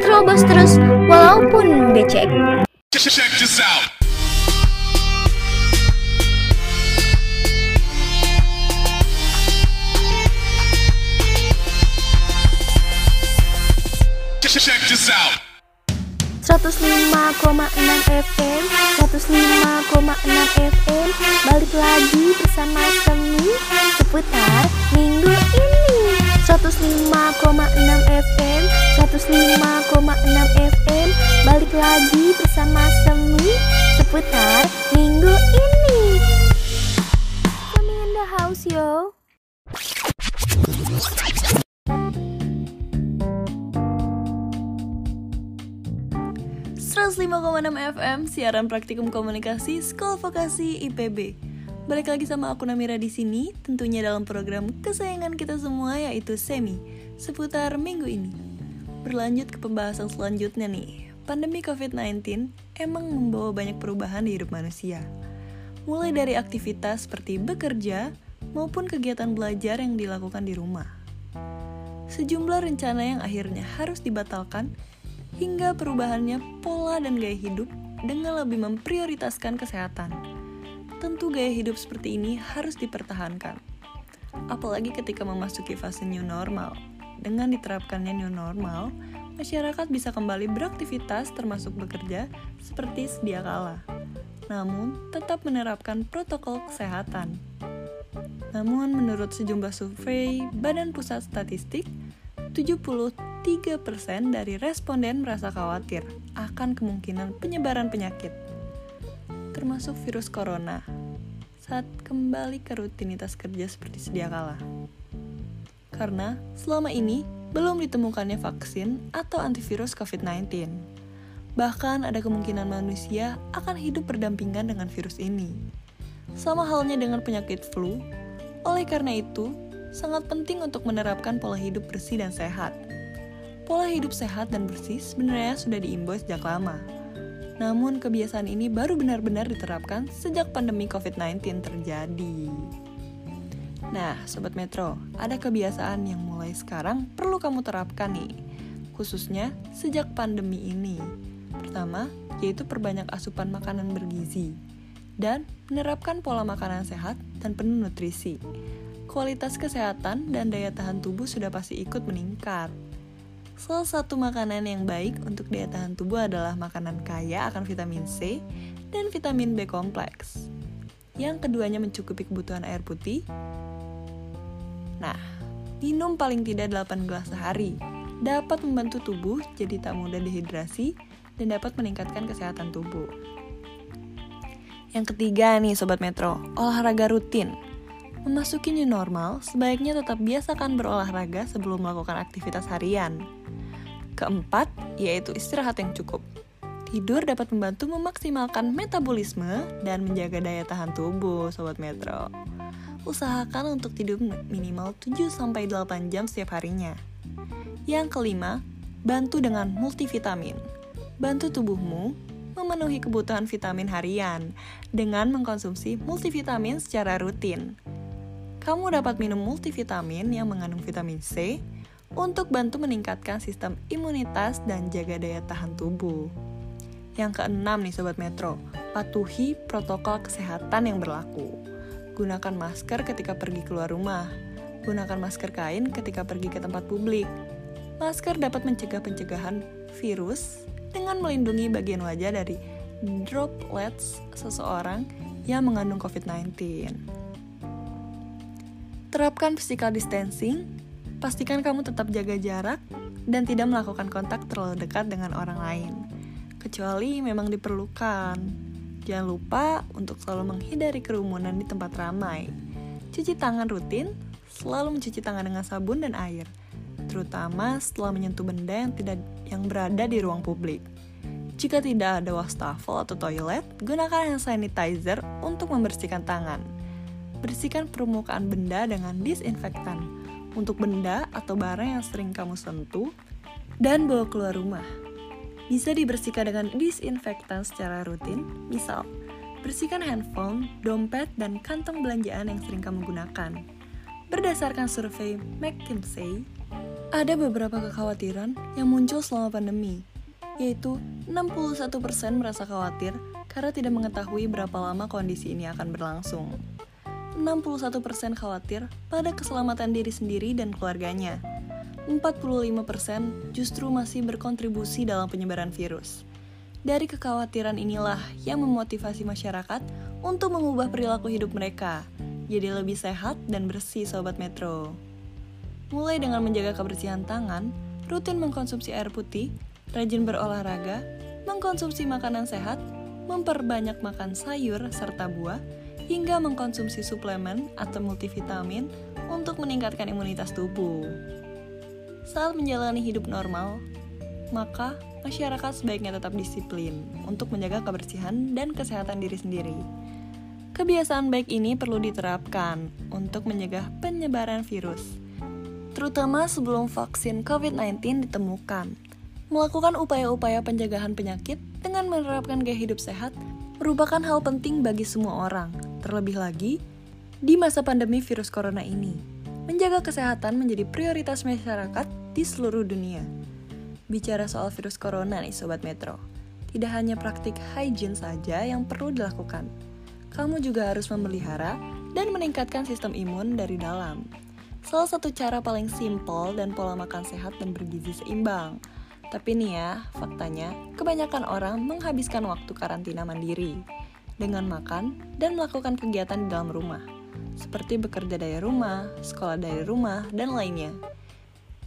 terobos terus walaupun becek. Check this out. Check this out. 105,6 FM 105,6 FM Balik lagi bersama Semi Seputar minggu ini. 105,6 FM 105,6 FM Balik lagi bersama Semi Seputar minggu ini. Semi in the house yo 105,6 FM siaran praktikum komunikasi Sekolah Vokasi IPB. Balik lagi sama aku Namira di sini, tentunya dalam program kesayangan kita semua yaitu Semi seputar minggu ini. Berlanjut ke pembahasan selanjutnya nih. Pandemi COVID-19 emang membawa banyak perubahan di hidup manusia. Mulai dari aktivitas seperti bekerja maupun kegiatan belajar yang dilakukan di rumah. Sejumlah rencana yang akhirnya harus dibatalkan hingga perubahannya pola dan gaya hidup dengan lebih memprioritaskan kesehatan. Tentu gaya hidup seperti ini harus dipertahankan. Apalagi ketika memasuki fase new normal. Dengan diterapkannya new normal, masyarakat bisa kembali beraktivitas termasuk bekerja seperti sedia kala. Namun, tetap menerapkan protokol kesehatan. Namun, menurut sejumlah survei Badan Pusat Statistik, 73% dari responden merasa khawatir akan kemungkinan penyebaran penyakit, termasuk virus corona, saat kembali ke rutinitas kerja seperti sedia kala. Karena selama ini belum ditemukannya vaksin atau antivirus COVID-19. Bahkan ada kemungkinan manusia akan hidup berdampingan dengan virus ini. Sama halnya dengan penyakit flu, oleh karena itu, sangat penting untuk menerapkan pola hidup bersih dan sehat. Pola hidup sehat dan bersih sebenarnya sudah diimbau sejak lama. Namun kebiasaan ini baru benar-benar diterapkan sejak pandemi COVID-19 terjadi. Nah, Sobat Metro, ada kebiasaan yang mulai sekarang perlu kamu terapkan nih, khususnya sejak pandemi ini. Pertama, yaitu perbanyak asupan makanan bergizi, dan menerapkan pola makanan sehat dan penuh nutrisi. Kualitas kesehatan dan daya tahan tubuh sudah pasti ikut meningkat. Salah satu makanan yang baik untuk daya tahan tubuh adalah makanan kaya akan vitamin C dan vitamin B kompleks. Yang keduanya mencukupi kebutuhan air putih. Nah, minum paling tidak 8 gelas sehari dapat membantu tubuh jadi tak mudah dehidrasi dan dapat meningkatkan kesehatan tubuh. Yang ketiga nih Sobat Metro, olahraga rutin. Memasuki new normal, sebaiknya tetap biasakan berolahraga sebelum melakukan aktivitas harian. Keempat, yaitu istirahat yang cukup. Tidur dapat membantu memaksimalkan metabolisme dan menjaga daya tahan tubuh, Sobat Metro. Usahakan untuk tidur minimal 7-8 jam setiap harinya. Yang kelima, bantu dengan multivitamin. Bantu tubuhmu memenuhi kebutuhan vitamin harian dengan mengkonsumsi multivitamin secara rutin. Kamu dapat minum multivitamin yang mengandung vitamin C, untuk bantu meningkatkan sistem imunitas dan jaga daya tahan tubuh. Yang keenam nih Sobat Metro, patuhi protokol kesehatan yang berlaku. Gunakan masker ketika pergi keluar rumah. Gunakan masker kain ketika pergi ke tempat publik. Masker dapat mencegah pencegahan virus dengan melindungi bagian wajah dari droplets seseorang yang mengandung COVID-19. Terapkan physical distancing Pastikan kamu tetap jaga jarak dan tidak melakukan kontak terlalu dekat dengan orang lain, kecuali memang diperlukan. Jangan lupa untuk selalu menghindari kerumunan di tempat ramai. Cuci tangan rutin, selalu mencuci tangan dengan sabun dan air, terutama setelah menyentuh benda yang tidak yang berada di ruang publik. Jika tidak ada wastafel atau toilet, gunakan hand sanitizer untuk membersihkan tangan. Bersihkan permukaan benda dengan disinfektan untuk benda atau barang yang sering kamu sentuh dan bawa keluar rumah. Bisa dibersihkan dengan disinfektan secara rutin, misal bersihkan handphone, dompet, dan kantong belanjaan yang sering kamu gunakan. Berdasarkan survei McKinsey, ada beberapa kekhawatiran yang muncul selama pandemi, yaitu 61% merasa khawatir karena tidak mengetahui berapa lama kondisi ini akan berlangsung. 61% khawatir pada keselamatan diri sendiri dan keluarganya. 45% justru masih berkontribusi dalam penyebaran virus. Dari kekhawatiran inilah yang memotivasi masyarakat untuk mengubah perilaku hidup mereka jadi lebih sehat dan bersih sobat Metro. Mulai dengan menjaga kebersihan tangan, rutin mengkonsumsi air putih, rajin berolahraga, mengkonsumsi makanan sehat, memperbanyak makan sayur serta buah, hingga mengkonsumsi suplemen atau multivitamin untuk meningkatkan imunitas tubuh. Saat menjalani hidup normal, maka masyarakat sebaiknya tetap disiplin untuk menjaga kebersihan dan kesehatan diri sendiri. Kebiasaan baik ini perlu diterapkan untuk mencegah penyebaran virus, terutama sebelum vaksin COVID-19 ditemukan. Melakukan upaya-upaya pencegahan penyakit dengan menerapkan gaya hidup sehat merupakan hal penting bagi semua orang, Terlebih lagi, di masa pandemi virus corona ini, menjaga kesehatan menjadi prioritas masyarakat di seluruh dunia. Bicara soal virus corona nih Sobat Metro, tidak hanya praktik hygiene saja yang perlu dilakukan. Kamu juga harus memelihara dan meningkatkan sistem imun dari dalam. Salah satu cara paling simpel dan pola makan sehat dan bergizi seimbang. Tapi nih ya, faktanya, kebanyakan orang menghabiskan waktu karantina mandiri dengan makan dan melakukan kegiatan di dalam rumah, seperti bekerja dari rumah, sekolah dari rumah, dan lainnya.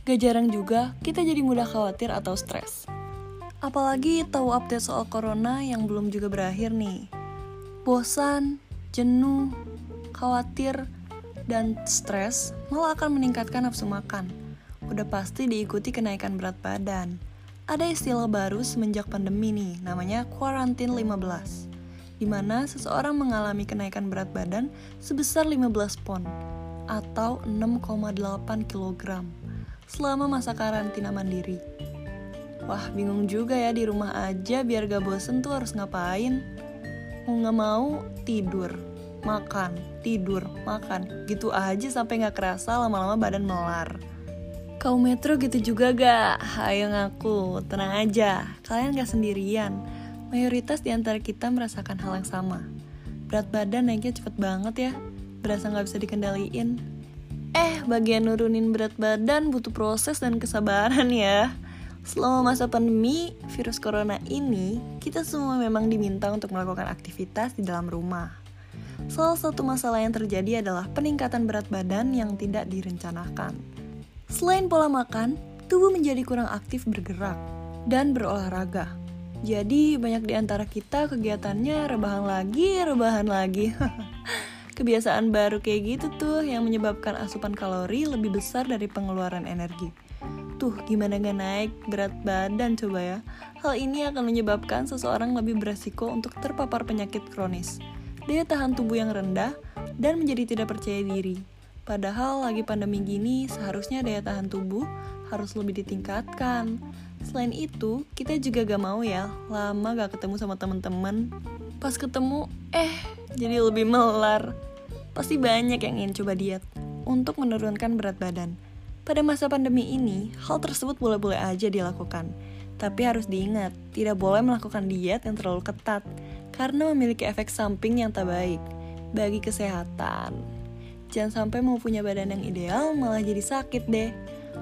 Gak jarang juga kita jadi mudah khawatir atau stres. Apalagi tahu update soal corona yang belum juga berakhir nih. Bosan, jenuh, khawatir, dan stres malah akan meningkatkan nafsu makan. Udah pasti diikuti kenaikan berat badan. Ada istilah baru semenjak pandemi nih, namanya quarantine 15 di mana seseorang mengalami kenaikan berat badan sebesar 15 pon atau 6,8 kg selama masa karantina mandiri. Wah, bingung juga ya di rumah aja biar gak bosen tuh harus ngapain. Mau gak mau, tidur, makan, tidur, makan. Gitu aja sampai gak kerasa lama-lama badan melar. Kau Metro gitu juga gak? Ayo ngaku, tenang aja, kalian gak sendirian. Mayoritas di antara kita merasakan hal yang sama. Berat badan naiknya cepet banget ya, berasa gak bisa dikendaliin. Eh, bagian nurunin berat badan butuh proses dan kesabaran ya. Selama masa pandemi virus corona ini, kita semua memang diminta untuk melakukan aktivitas di dalam rumah. Salah satu masalah yang terjadi adalah peningkatan berat badan yang tidak direncanakan. Selain pola makan, tubuh menjadi kurang aktif bergerak dan berolahraga. Jadi banyak di antara kita kegiatannya rebahan lagi, rebahan lagi. <laughs> Kebiasaan baru kayak gitu tuh yang menyebabkan asupan kalori lebih besar dari pengeluaran energi. Tuh, gimana gak naik berat badan coba ya. Hal ini akan menyebabkan seseorang lebih beresiko untuk terpapar penyakit kronis, daya tahan tubuh yang rendah, dan menjadi tidak percaya diri. Padahal lagi pandemi gini, seharusnya daya tahan tubuh harus lebih ditingkatkan. Selain itu, kita juga gak mau ya lama gak ketemu sama temen-temen. Pas ketemu, eh jadi lebih melar. Pasti banyak yang ingin coba diet untuk menurunkan berat badan. Pada masa pandemi ini, hal tersebut boleh-boleh aja dilakukan. Tapi harus diingat, tidak boleh melakukan diet yang terlalu ketat karena memiliki efek samping yang tak baik bagi kesehatan. Jangan sampai mau punya badan yang ideal malah jadi sakit deh.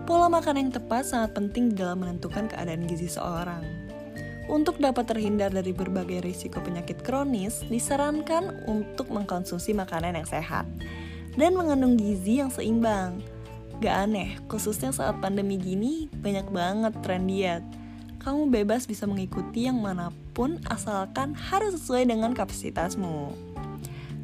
Pola makan yang tepat sangat penting dalam menentukan keadaan gizi seorang. Untuk dapat terhindar dari berbagai risiko penyakit kronis, disarankan untuk mengkonsumsi makanan yang sehat dan mengandung gizi yang seimbang. Gak aneh, khususnya saat pandemi gini, banyak banget tren diet. Kamu bebas bisa mengikuti yang mana pun asalkan harus sesuai dengan kapasitasmu.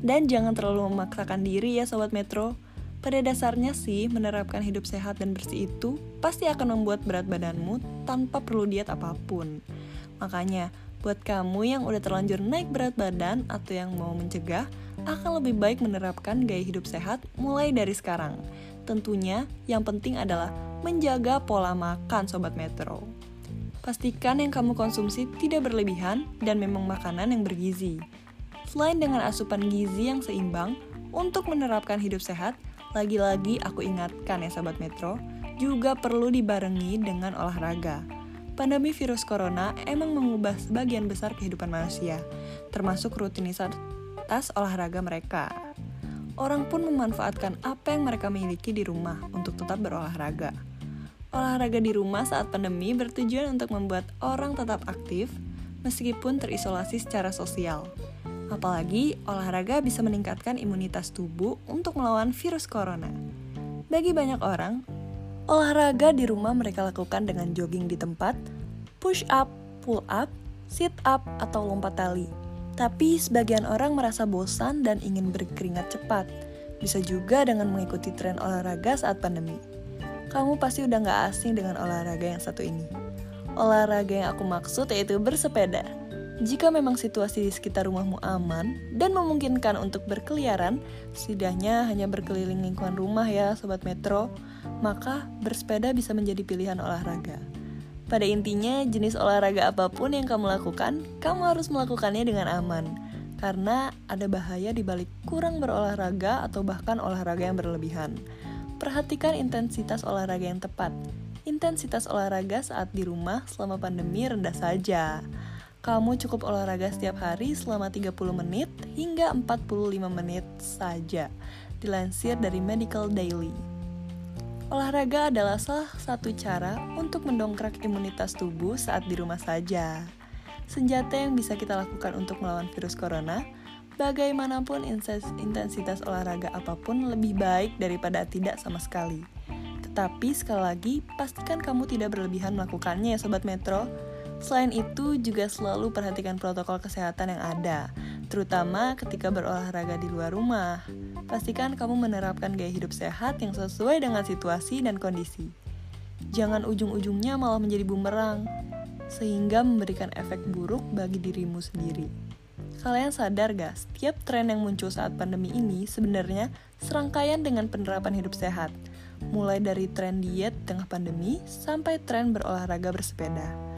Dan jangan terlalu memaksakan diri ya Sobat Metro. Pada dasarnya sih, menerapkan hidup sehat dan bersih itu pasti akan membuat berat badanmu tanpa perlu diet apa pun. Makanya, buat kamu yang udah terlanjur naik berat badan atau yang mau mencegah, akan lebih baik menerapkan gaya hidup sehat mulai dari sekarang. Tentunya yang penting adalah menjaga pola makan Sobat Metro. Pastikan yang kamu konsumsi tidak berlebihan dan memang makanan yang bergizi. Selain dengan asupan gizi yang seimbang, untuk menerapkan hidup sehat, lagi-lagi aku ingatkan ya Sobat Metro, juga perlu dibarengi dengan olahraga. Pandemi virus corona emang mengubah sebagian besar kehidupan manusia, termasuk rutinitas olahraga mereka orang pun memanfaatkan apa yang mereka miliki di rumah untuk tetap berolahraga. Olahraga di rumah saat pandemi bertujuan untuk membuat orang tetap aktif meskipun terisolasi secara sosial. Apalagi olahraga bisa meningkatkan imunitas tubuh untuk melawan virus corona. Bagi banyak orang, olahraga di rumah mereka lakukan dengan jogging di tempat, push up, pull up, sit up, atau lompat tali. Tapi sebagian orang merasa bosan dan ingin berkeringat cepat. Bisa juga dengan mengikuti tren olahraga saat pandemi. Kamu pasti udah gak asing dengan olahraga yang satu ini. Olahraga yang aku maksud yaitu bersepeda. Jika memang situasi di sekitar rumahmu aman dan memungkinkan untuk berkeliaran, setidaknya hanya berkeliling lingkungan rumah ya Sobat Metro, maka bersepeda bisa menjadi pilihan olahraga. Pada intinya, jenis olahraga apa pun yang kamu lakukan, kamu harus melakukannya dengan aman. Karena ada bahaya di balik kurang berolahraga atau bahkan olahraga yang berlebihan. Perhatikan intensitas olahraga yang tepat. Intensitas olahraga saat di rumah selama pandemi rendah saja. Kamu cukup olahraga setiap hari selama 30 menit hingga 45 menit saja. Dilansir dari Medical Daily. Olahraga adalah salah satu cara untuk mendongkrak imunitas tubuh saat di rumah saja. Senjata yang bisa kita lakukan untuk melawan virus corona, bagaimanapun intensitas olahraga apa pun lebih baik daripada tidak sama sekali. Tapi sekali lagi, pastikan kamu tidak berlebihan melakukannya ya Sobat Metro. Selain itu, juga selalu perhatikan protokol kesehatan yang ada, terutama ketika berolahraga di luar rumah. Pastikan kamu menerapkan gaya hidup sehat yang sesuai dengan situasi dan kondisi. Jangan ujung-ujungnya malah menjadi bumerang, sehingga memberikan efek buruk bagi dirimu sendiri. Kalian sadar gak, setiap tren yang muncul saat pandemi ini sebenarnya serangkaian dengan penerapan hidup sehat – mulai dari tren diet tengah pandemi sampai tren berolahraga bersepeda.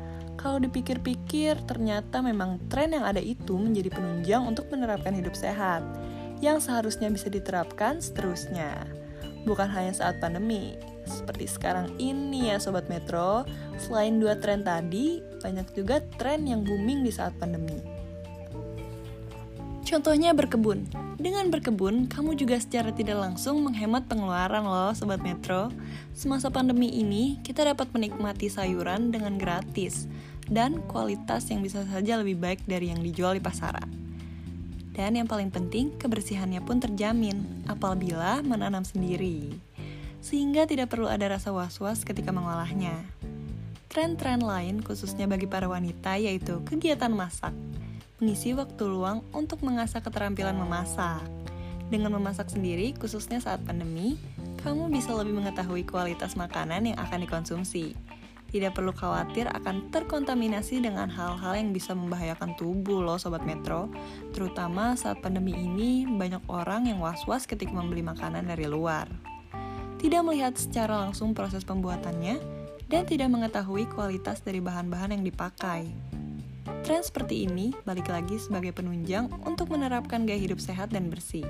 Kalau dipikir-pikir, ternyata memang tren yang ada itu menjadi penunjang untuk menerapkan hidup sehat, yang seharusnya bisa diterapkan seterusnya. Bukan hanya saat pandemi, seperti sekarang ini ya Sobat Metro, selain dua tren tadi, banyak juga tren yang booming di saat pandemi. Contohnya berkebun. Dengan berkebun, kamu juga secara tidak langsung menghemat pengeluaran loh Sobat Metro. Semasa pandemi ini, kita dapat menikmati sayuran dengan gratis dan kualitas yang bisa saja lebih baik dari yang dijual di pasaran. Dan yang paling penting, kebersihannya pun terjamin apabila menanam sendiri. Sehingga tidak perlu ada rasa was-was ketika mengolahnya. Tren-tren lain khususnya bagi para wanita yaitu kegiatan masak mengisi waktu luang untuk mengasah keterampilan memasak. Dengan memasak sendiri, khususnya saat pandemi, kamu bisa lebih mengetahui kualitas makanan yang akan dikonsumsi. Tidak perlu khawatir akan terkontaminasi dengan hal-hal yang bisa membahayakan tubuh loh Sobat Metro. Terutama saat pandemi ini, banyak orang yang was-was ketika membeli makanan dari luar. Tidak melihat secara langsung proses pembuatannya, dan tidak mengetahui kualitas dari bahan-bahan yang dipakai. Tren seperti ini balik lagi sebagai penunjang untuk menerapkan gaya hidup sehat dan bersih.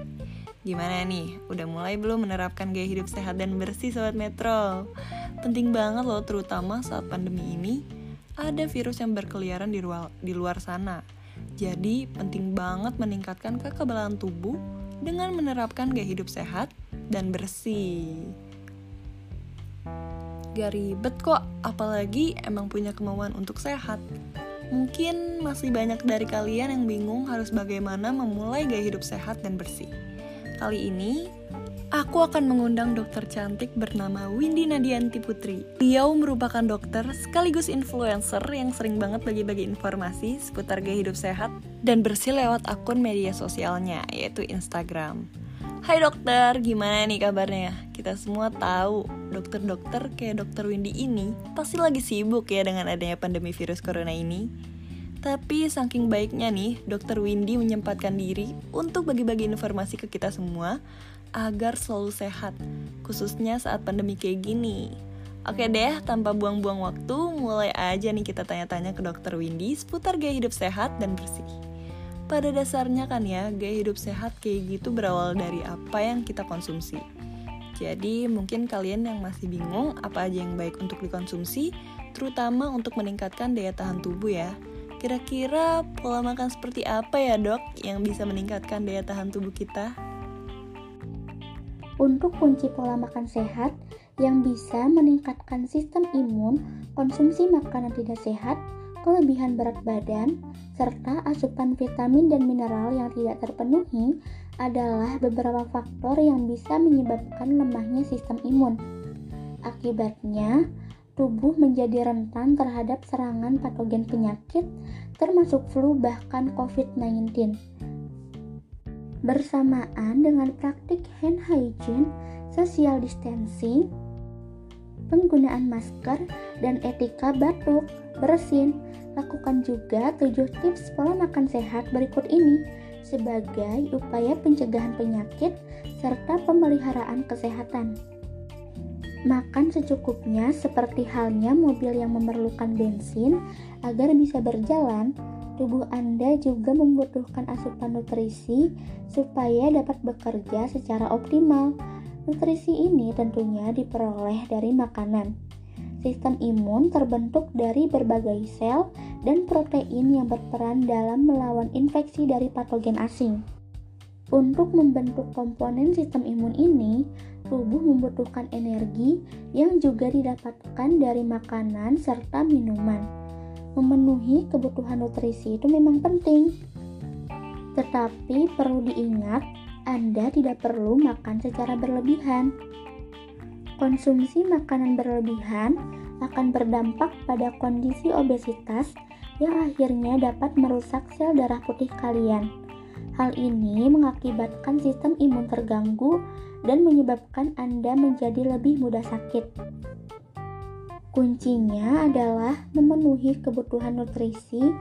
Gimana nih? Udah mulai belum menerapkan gaya hidup sehat dan bersih Sobat Metro? Penting banget loh terutama saat pandemi ini ada virus yang berkeliaran di, ruang, di luar sana. Jadi penting banget meningkatkan kekebalan tubuh dengan menerapkan gaya hidup sehat dan bersih. Gak ribet kok, apalagi emang punya kemauan untuk sehat. Mungkin masih banyak dari kalian yang bingung harus bagaimana memulai gaya hidup sehat dan bersih. Kali ini, aku akan mengundang dokter cantik bernama Windy Nadianti Putri. Beliau merupakan dokter sekaligus influencer yang sering banget bagi-bagi informasi seputar gaya hidup sehat dan bersih lewat akun media sosialnya, yaitu Instagram. Hai dokter, gimana nih kabarnya? Kita semua tahu, dokter-dokter kayak dokter Windy ini pasti lagi sibuk ya dengan adanya pandemi virus corona ini. Tapi saking baiknya nih, dokter Windy menyempatkan diri untuk bagi-bagi informasi ke kita semua agar selalu sehat, khususnya saat pandemi kayak gini. Oke deh, tanpa buang-buang waktu, mulai aja nih kita tanya-tanya ke dokter Windy seputar gaya hidup sehat dan bersih. Pada dasarnya kan ya, gaya hidup sehat kayak gitu berawal dari apa yang kita konsumsi. Jadi mungkin kalian yang masih bingung apa aja yang baik untuk dikonsumsi, terutama untuk meningkatkan daya tahan tubuh ya. Kira-kira pola makan seperti apa ya dok yang bisa meningkatkan daya tahan tubuh kita? Untuk kunci pola makan sehat yang bisa meningkatkan sistem imun, konsumsi makanan tidak sehat, kelebihan berat badan, serta asupan vitamin dan mineral yang tidak terpenuhi adalah beberapa faktor yang bisa menyebabkan lemahnya sistem imun. Akibatnya, tubuh menjadi rentan terhadap serangan patogen penyakit, termasuk flu bahkan COVID-19. Bersamaan dengan praktik hand hygiene, social distancing, penggunaan masker, dan etika batuk, bersin, Lakukan juga 7 tips pola makan sehat berikut ini sebagai upaya pencegahan penyakit serta pemeliharaan kesehatan. Makan secukupnya seperti halnya mobil yang memerlukan bensin agar bisa berjalan, tubuh Anda juga membutuhkan asupan nutrisi supaya dapat bekerja secara optimal. Nutrisi ini tentunya diperoleh dari makanan. Sistem imun terbentuk dari berbagai sel dan protein yang berperan dalam melawan infeksi dari patogen asing. Untuk membentuk komponen sistem imun ini, tubuh membutuhkan energi yang juga didapatkan dari makanan serta minuman. Memenuhi kebutuhan nutrisi itu memang penting, tetapi perlu diingat, Anda tidak perlu makan secara berlebihan Konsumsi makanan berlebihan akan berdampak pada kondisi obesitas yang akhirnya dapat merusak sel darah putih kalian. Hal ini mengakibatkan sistem imun terganggu dan menyebabkan Anda menjadi lebih mudah sakit. Kuncinya adalah memenuhi kebutuhan nutrisi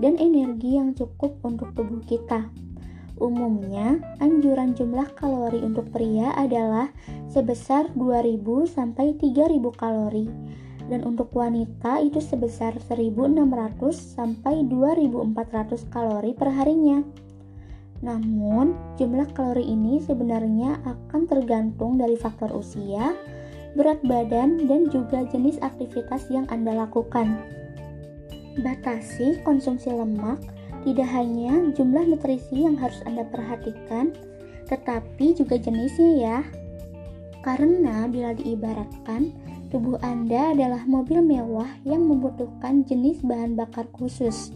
dan energi yang cukup untuk tubuh kita. Umumnya, anjuran jumlah kalori untuk pria adalah sebesar 2000 sampai 3000 kalori dan untuk wanita itu sebesar 1600 sampai 2400 kalori per harinya. Namun, jumlah kalori ini sebenarnya akan tergantung dari faktor usia, berat badan, dan juga jenis aktivitas yang Anda lakukan. Batasi konsumsi lemak tidak hanya jumlah nutrisi yang harus Anda perhatikan, tetapi juga jenisnya ya. Karena bila diibaratkan, tubuh Anda adalah mobil mewah yang membutuhkan jenis bahan bakar khusus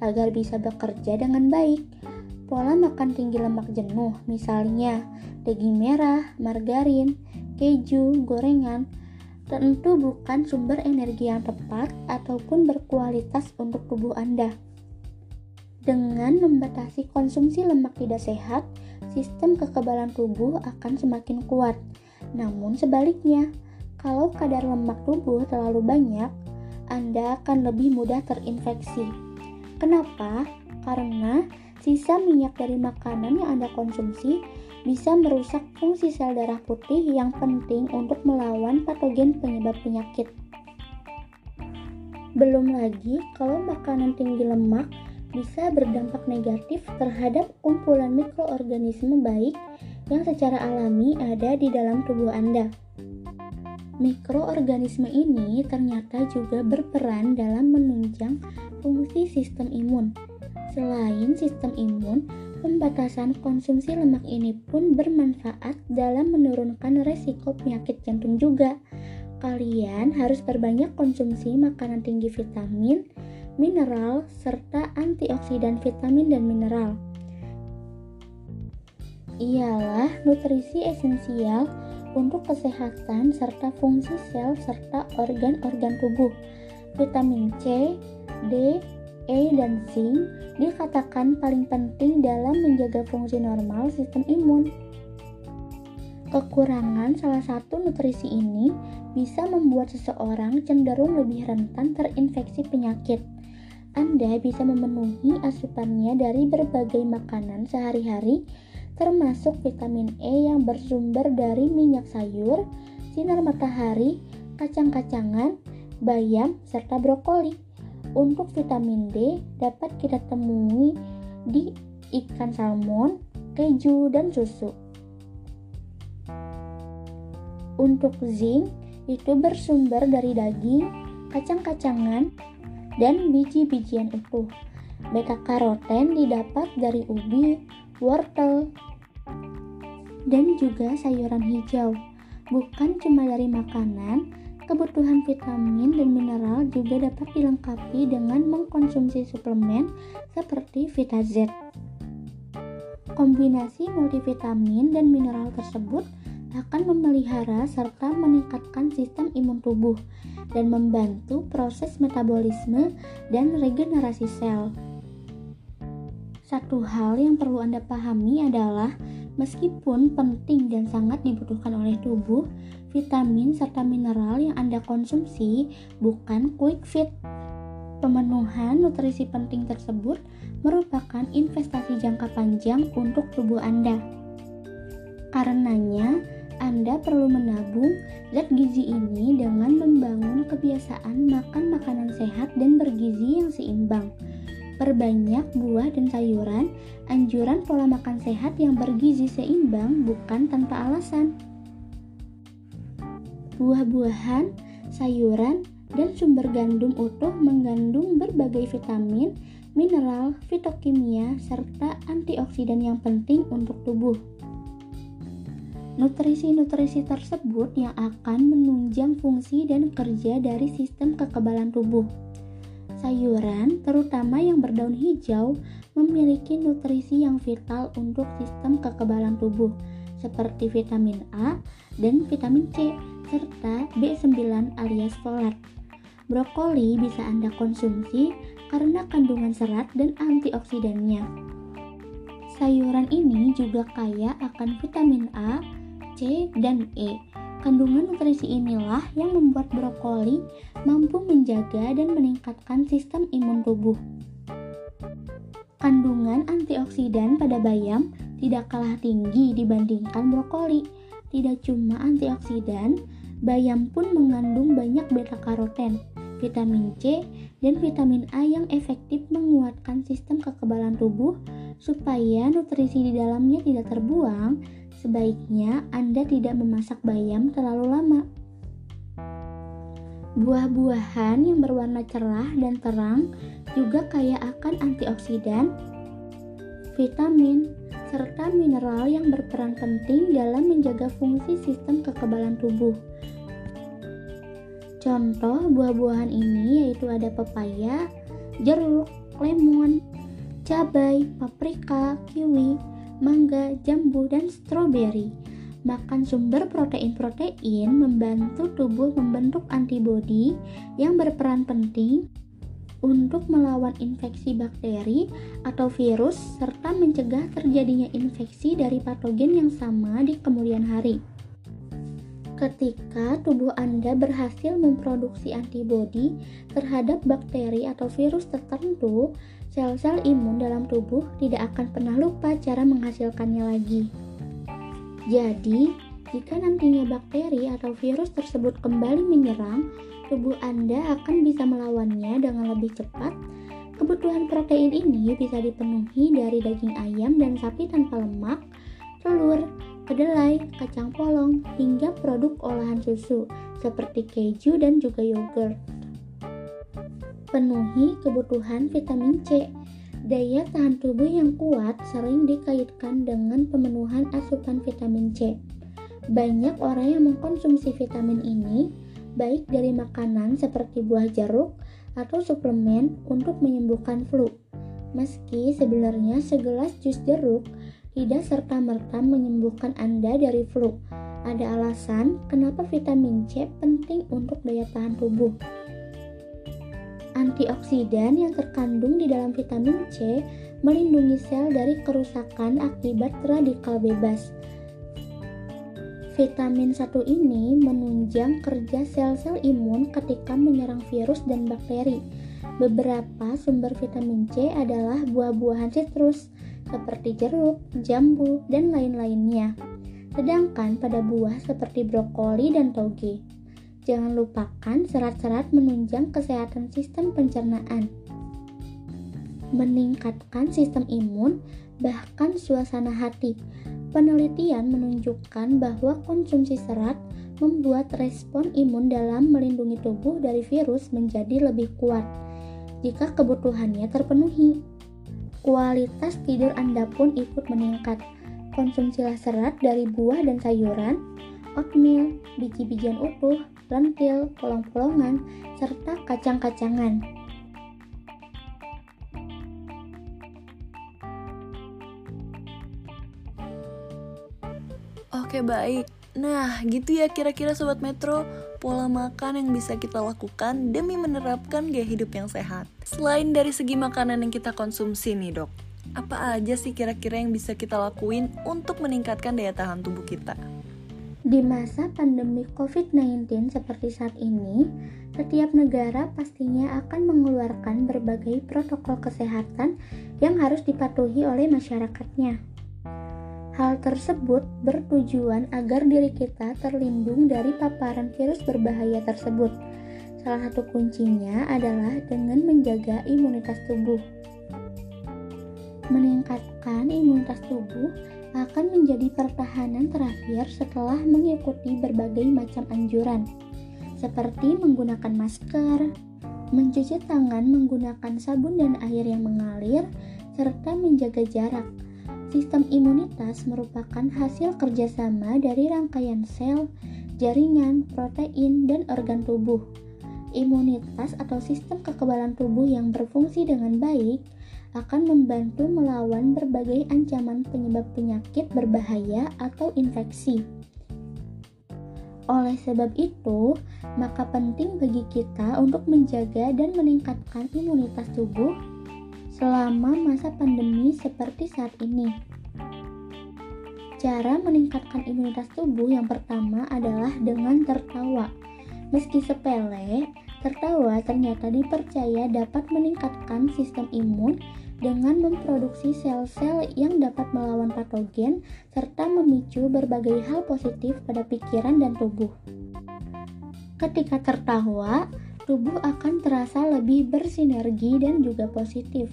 agar bisa bekerja dengan baik. Pola makan tinggi lemak jenuh, misalnya daging merah, margarin, keju, gorengan, tentu bukan sumber energi yang tepat ataupun berkualitas untuk tubuh Anda. Dengan membatasi konsumsi lemak tidak sehat, sistem kekebalan tubuh akan semakin kuat. Namun sebaliknya, kalau kadar lemak tubuh terlalu banyak, Anda akan lebih mudah terinfeksi. Kenapa? Karena sisa minyak dari makanan yang Anda konsumsi bisa merusak fungsi sel darah putih yang penting untuk melawan patogen penyebab penyakit. Belum lagi kalau makanan tinggi lemak bisa berdampak negatif terhadap kumpulan mikroorganisme baik yang secara alami ada di dalam tubuh Anda. Mikroorganisme ini ternyata juga berperan dalam menunjang fungsi sistem imun. Selain sistem imun, Pembatasan konsumsi lemak ini pun bermanfaat dalam menurunkan resiko penyakit jantung juga. Kalian harus perbanyak konsumsi makanan tinggi vitamin, mineral, serta antioksidan vitamin dan mineral. Ialah nutrisi esensial untuk kesehatan serta fungsi sel serta organ-organ tubuh. Vitamin C, D, E, dan zinc dikatakan paling penting dalam menjaga fungsi normal sistem imun. Kekurangan salah satu nutrisi ini bisa membuat seseorang cenderung lebih rentan terinfeksi penyakit. Anda bisa memenuhi asupannya dari berbagai makanan sehari-hari, termasuk vitamin E yang bersumber dari minyak sayur, sinar matahari, kacang-kacangan, bayam, serta brokoli. Untuk vitamin D dapat kita temui di ikan salmon, keju, dan susu. Untuk zinc itu bersumber dari daging, kacang-kacangan, dan biji-bijian utuh. Beta karoten didapat dari ubi, wortel, dan juga sayuran hijau. Bukan cuma dari makanan, Kebutuhan vitamin dan mineral juga dapat dilengkapi dengan mengkonsumsi suplemen seperti VitaZ. Kombinasi multivitamin dan mineral tersebut akan memelihara serta meningkatkan sistem imun tubuh dan membantu proses metabolisme dan regenerasi sel. Satu hal yang perlu Anda pahami adalah meskipun penting dan sangat dibutuhkan oleh tubuh, vitamin serta mineral yang Anda konsumsi bukan quick fit. Pemenuhan nutrisi penting tersebut merupakan investasi jangka panjang untuk tubuh Anda. Karenanya, Anda perlu menabung zat gizi ini dengan membangun kebiasaan makan makanan sehat dan bergizi yang seimbang. Perbanyak buah dan sayuran, anjuran pola makan sehat yang bergizi seimbang bukan tanpa alasan buah-buahan, sayuran, dan sumber gandum utuh mengandung berbagai vitamin, mineral, fitokimia, serta antioksidan yang penting untuk tubuh. Nutrisi-nutrisi tersebut yang akan menunjang fungsi dan kerja dari sistem kekebalan tubuh. Sayuran, terutama yang berdaun hijau, memiliki nutrisi yang vital untuk sistem kekebalan tubuh, seperti vitamin A dan vitamin C, serta B9 alias folat. Brokoli bisa Anda konsumsi karena kandungan serat dan antioksidannya. Sayuran ini juga kaya akan vitamin A, C, dan E. Kandungan nutrisi inilah yang membuat brokoli mampu menjaga dan meningkatkan sistem imun tubuh. Kandungan antioksidan pada bayam tidak kalah tinggi dibandingkan brokoli. Tidak cuma antioksidan, bayam pun mengandung banyak beta-karoten, vitamin C, dan vitamin A yang efektif menguatkan sistem kekebalan tubuh supaya nutrisi di dalamnya tidak terbuang. Sebaiknya Anda tidak memasak bayam terlalu lama. Buah-buahan yang berwarna cerah dan terang juga kaya akan antioksidan, vitamin, serta mineral yang berperan penting dalam menjaga fungsi sistem kekebalan tubuh. Contoh buah-buahan ini yaitu ada pepaya, jeruk, lemon, cabai, paprika, kiwi, mangga, jambu, dan stroberi. Makan sumber protein-protein membantu tubuh membentuk antibodi yang berperan penting untuk melawan infeksi bakteri atau virus serta mencegah terjadinya infeksi dari patogen yang sama di kemudian hari. Ketika tubuh Anda berhasil memproduksi antibodi terhadap bakteri atau virus tertentu, sel-sel imun dalam tubuh tidak akan pernah lupa cara menghasilkannya lagi. Jadi, jika nantinya bakteri atau virus tersebut kembali menyerang, tubuh Anda akan bisa melawannya dengan lebih cepat. Kebutuhan protein ini bisa dipenuhi dari daging ayam dan sapi tanpa lemak, telur, kedelai, kacang polong, hingga produk olahan susu seperti keju dan juga yogurt. Penuhi kebutuhan vitamin C. Daya tahan tubuh yang kuat sering dikaitkan dengan pemenuhan asupan vitamin C. Banyak orang yang mengkonsumsi vitamin ini, baik dari makanan seperti buah jeruk atau suplemen untuk menyembuhkan flu. Meski sebenarnya segelas jus jeruk tidak serta-merta menyembuhkan Anda dari flu. Ada alasan kenapa vitamin C penting untuk daya tahan tubuh. Antioksidan yang terkandung di dalam vitamin C melindungi sel dari kerusakan akibat radikal bebas. Vitamin 1 ini menunjang kerja sel-sel imun ketika menyerang virus dan bakteri. Beberapa sumber vitamin C adalah buah-buahan citrus seperti jeruk, jambu, dan lain-lainnya. Sedangkan pada buah seperti brokoli dan toge, Jangan lupakan serat-serat menunjang kesehatan sistem pencernaan, meningkatkan sistem imun, bahkan suasana hati. Penelitian menunjukkan bahwa konsumsi serat membuat respon imun dalam melindungi tubuh dari virus menjadi lebih kuat jika kebutuhannya terpenuhi. Kualitas tidur Anda pun ikut meningkat. Konsumsilah serat dari buah dan sayuran, oatmeal, biji-bijian utuh, lentil, polong-polongan, serta kacang-kacangan. Oke baik, nah gitu ya kira-kira Sobat Metro Pola makan yang bisa kita lakukan demi menerapkan gaya hidup yang sehat Selain dari segi makanan yang kita konsumsi nih dok Apa aja sih kira-kira yang bisa kita lakuin untuk meningkatkan daya tahan tubuh kita? Di masa pandemi COVID-19 seperti saat ini, setiap negara pastinya akan mengeluarkan berbagai protokol kesehatan yang harus dipatuhi oleh masyarakatnya. Hal tersebut bertujuan agar diri kita terlindung dari paparan virus berbahaya tersebut. Salah satu kuncinya adalah dengan menjaga imunitas tubuh. Meningkatkan imunitas tubuh akan menjadi pertahanan terakhir setelah mengikuti berbagai macam anjuran, seperti menggunakan masker, mencuci tangan menggunakan sabun dan air yang mengalir, serta menjaga jarak. Sistem imunitas merupakan hasil kerjasama dari rangkaian sel, jaringan, protein, dan organ tubuh. Imunitas atau sistem kekebalan tubuh yang berfungsi dengan baik akan membantu melawan berbagai ancaman penyebab penyakit berbahaya atau infeksi. Oleh sebab itu, maka penting bagi kita untuk menjaga dan meningkatkan imunitas tubuh selama masa pandemi seperti saat ini. Cara meningkatkan imunitas tubuh yang pertama adalah dengan tertawa. Meski sepele, tertawa ternyata dipercaya dapat meningkatkan sistem imun dengan memproduksi sel-sel yang dapat melawan patogen serta memicu berbagai hal positif pada pikiran dan tubuh. Ketika tertawa, tubuh akan terasa lebih bersinergi dan juga positif.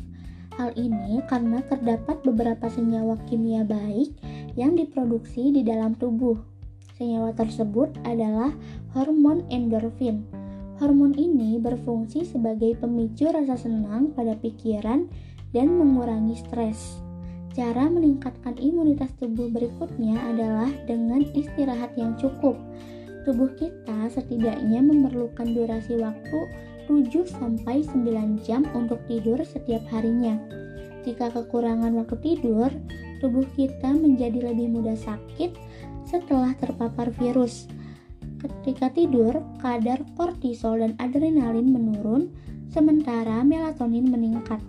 Hal ini karena terdapat beberapa senyawa kimia baik yang diproduksi di dalam tubuh. Senyawa tersebut adalah hormon endorfin. Hormon ini berfungsi sebagai pemicu rasa senang pada pikiran dan mengurangi stres. Cara meningkatkan imunitas tubuh berikutnya adalah dengan istirahat yang cukup. Tubuh kita setidaknya memerlukan durasi waktu 7-9 jam untuk tidur setiap harinya. Jika kekurangan waktu tidur, tubuh kita menjadi lebih mudah sakit setelah terpapar virus. Ketika tidur, kadar kortisol dan adrenalin menurun, sementara melatonin meningkat.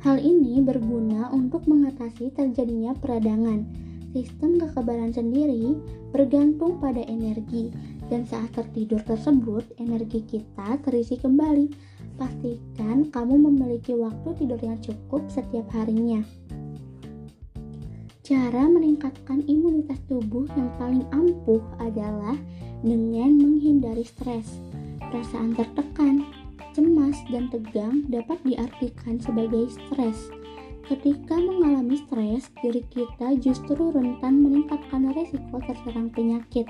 Hal ini berguna untuk mengatasi terjadinya peradangan. Sistem kekebalan sendiri bergantung pada energi, dan saat tertidur tersebut, energi kita terisi kembali. Pastikan kamu memiliki waktu tidur yang cukup setiap harinya. Cara meningkatkan imunitas tubuh yang paling ampuh adalah dengan menghindari stres. Perasaan tertekan, cemas, dan tegang dapat diartikan sebagai stres. Ketika mengalami stres, diri kita justru rentan meningkatkan resiko terserang penyakit.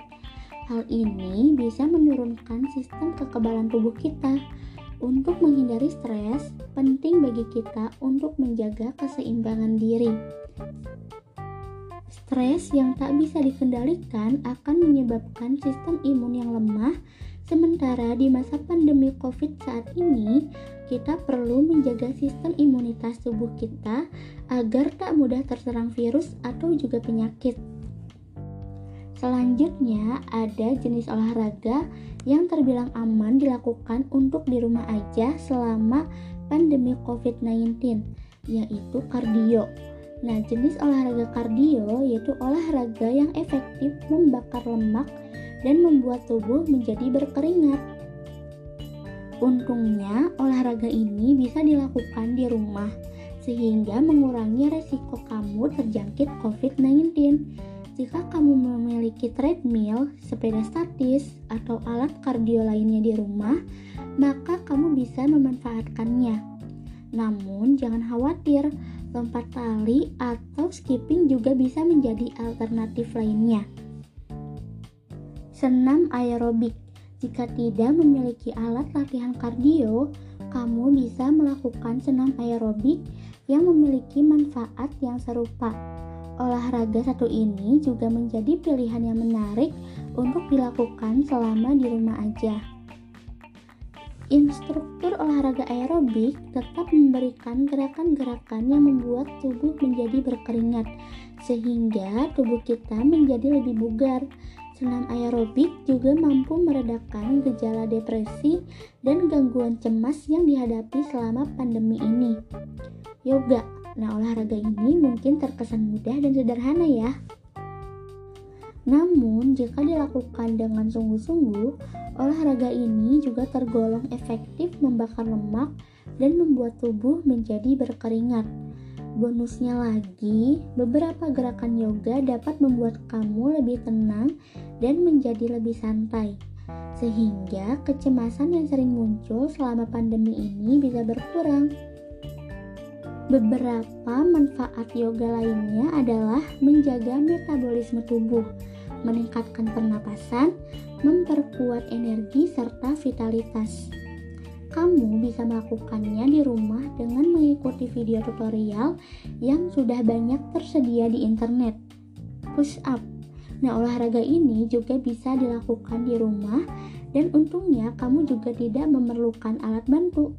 Hal ini bisa menurunkan sistem kekebalan tubuh kita. Untuk menghindari stres, penting bagi kita untuk menjaga keseimbangan diri. Stres yang tak bisa dikendalikan akan menyebabkan sistem imun yang lemah Sementara di masa pandemi COVID saat ini, kita perlu menjaga sistem imunitas tubuh kita agar tak mudah terserang virus atau juga penyakit. Selanjutnya, ada jenis olahraga yang terbilang aman dilakukan untuk di rumah aja selama pandemi COVID-19, yaitu kardio. Nah, jenis olahraga kardio yaitu olahraga yang efektif membakar lemak dan membuat tubuh menjadi berkeringat. Untungnya, olahraga ini bisa dilakukan di rumah, sehingga mengurangi resiko kamu terjangkit COVID-19. Jika kamu memiliki treadmill, sepeda statis, atau alat kardio lainnya di rumah, maka kamu bisa memanfaatkannya. Namun, jangan khawatir, lompat tali atau skipping juga bisa menjadi alternatif lainnya. Senam aerobik. Jika tidak memiliki alat latihan kardio, kamu bisa melakukan senam aerobik yang memiliki manfaat yang serupa. Olahraga satu ini juga menjadi pilihan yang menarik untuk dilakukan selama di rumah aja. Instruktur olahraga aerobik tetap memberikan gerakan-gerakan yang membuat tubuh menjadi berkeringat, sehingga tubuh kita menjadi lebih bugar. Senam aerobik juga mampu meredakan gejala depresi dan gangguan cemas yang dihadapi selama pandemi ini. Yoga, nah olahraga ini mungkin terkesan mudah dan sederhana ya. Namun, jika dilakukan dengan sungguh-sungguh, olahraga ini juga tergolong efektif membakar lemak dan membuat tubuh menjadi berkeringat. Bonusnya lagi, beberapa gerakan yoga dapat membuat kamu lebih tenang dan menjadi lebih santai. Sehingga kecemasan yang sering muncul selama pandemi ini bisa berkurang. Beberapa manfaat yoga lainnya adalah menjaga metabolisme tubuh, meningkatkan pernapasan, memperkuat energi serta vitalitas. Kamu bisa melakukannya di rumah dengan mengikuti video tutorial yang sudah banyak tersedia di internet. Push up. Nah, olahraga ini juga bisa dilakukan di rumah dan untungnya kamu juga tidak memerlukan alat bantu.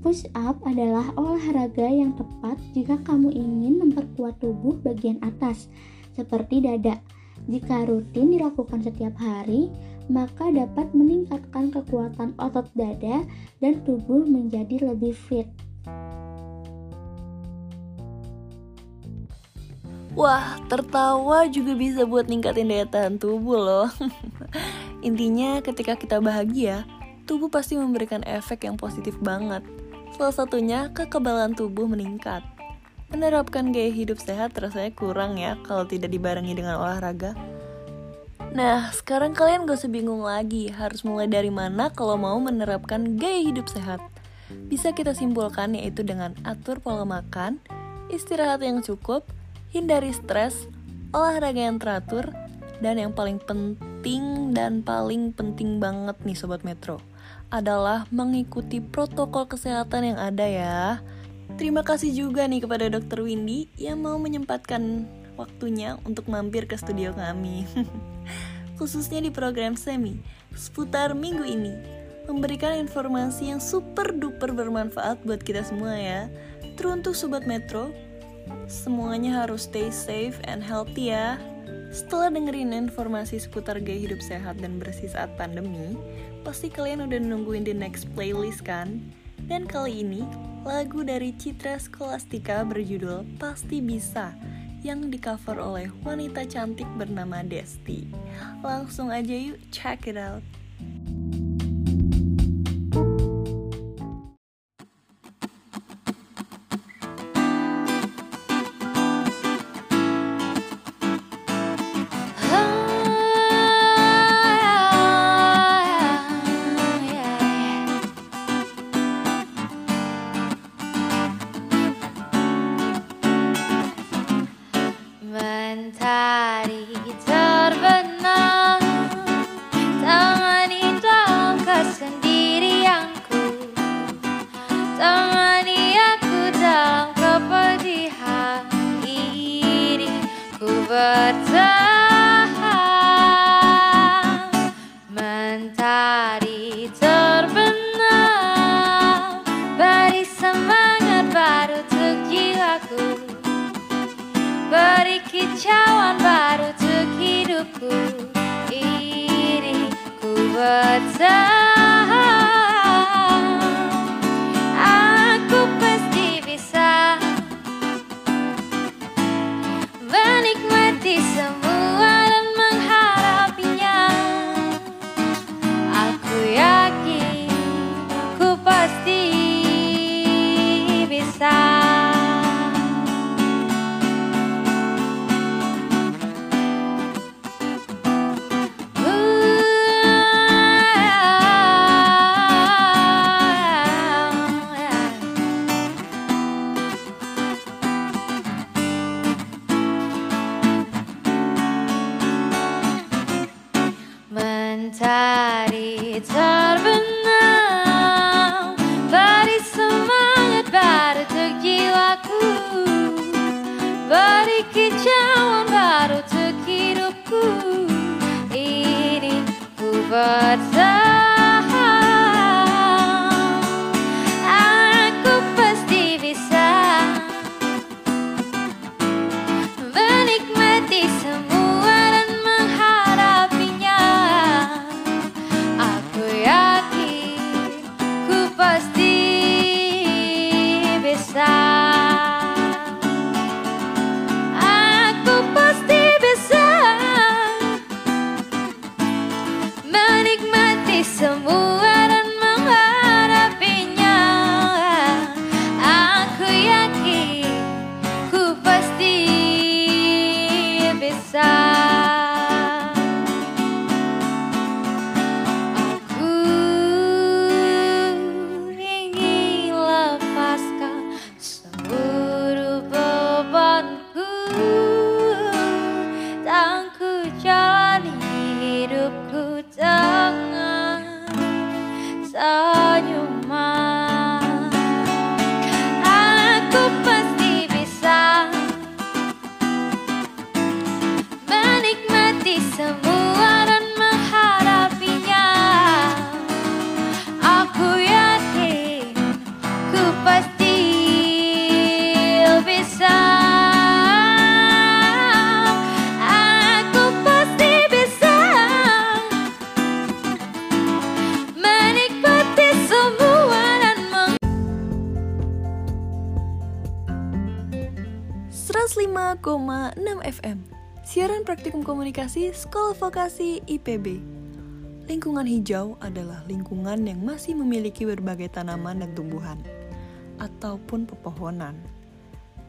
Push up adalah olahraga yang tepat jika kamu ingin memperkuat tubuh bagian atas, seperti dada. Jika rutin dilakukan setiap hari, maka dapat meningkatkan kekuatan otot dada dan tubuh menjadi lebih fit. Wah, tertawa juga bisa buat ningkatin daya tahan tubuh loh. <laughs> Intinya ketika kita bahagia, tubuh pasti memberikan efek yang positif banget. Salah satunya kekebalan tubuh meningkat. Menerapkan gaya hidup sehat rasanya kurang ya kalau tidak dibarengi dengan olahraga. Nah, sekarang kalian gak usah bingung lagi harus mulai dari mana kalau mau menerapkan gaya hidup sehat. Bisa kita simpulkan yaitu dengan atur pola makan, istirahat yang cukup, hindari stres, olahraga yang teratur, dan yang paling penting dan paling penting banget nih Sobat Metro adalah mengikuti protokol kesehatan yang ada ya. Terima kasih juga nih kepada Dr. Windy yang mau menyempatkan waktunya untuk mampir ke studio kami. <laughs> Khususnya di program Semi seputar minggu ini memberikan informasi yang super duper bermanfaat buat kita semua ya. Teruntuk Sobat Metro, semuanya harus stay safe and healthy ya. Setelah dengerin informasi seputar gaya hidup sehat dan bersih saat pandemi, pasti kalian udah nungguin the next playlist kan? Dan kali ini, lagu dari Citra Skolastika berjudul Pasti Bisa yang di-cover oleh wanita cantik bernama Desti. Langsung aja yuk check it out. Sekolah Vokasi IPB Lingkungan hijau adalah lingkungan yang masih memiliki berbagai tanaman dan tumbuhan ataupun pepohonan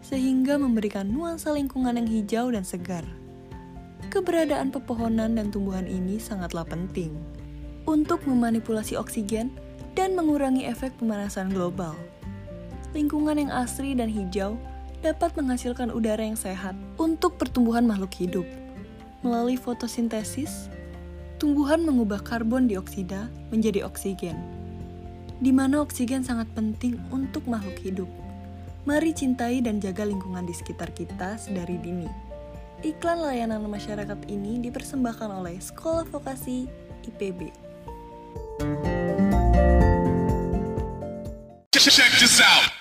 sehingga memberikan nuansa lingkungan yang hijau dan segar. Keberadaan pepohonan dan tumbuhan ini sangatlah penting untuk memanipulasi oksigen dan mengurangi efek pemanasan global. Lingkungan yang asri dan hijau dapat menghasilkan udara yang sehat untuk pertumbuhan makhluk hidup. Melalui fotosintesis, tumbuhan mengubah karbon dioksida menjadi oksigen, di mana oksigen sangat penting untuk makhluk hidup. Mari cintai dan jaga lingkungan di sekitar kita sedari dini. Iklan layanan masyarakat ini dipersembahkan oleh Sekolah Vokasi IPB. Check this out.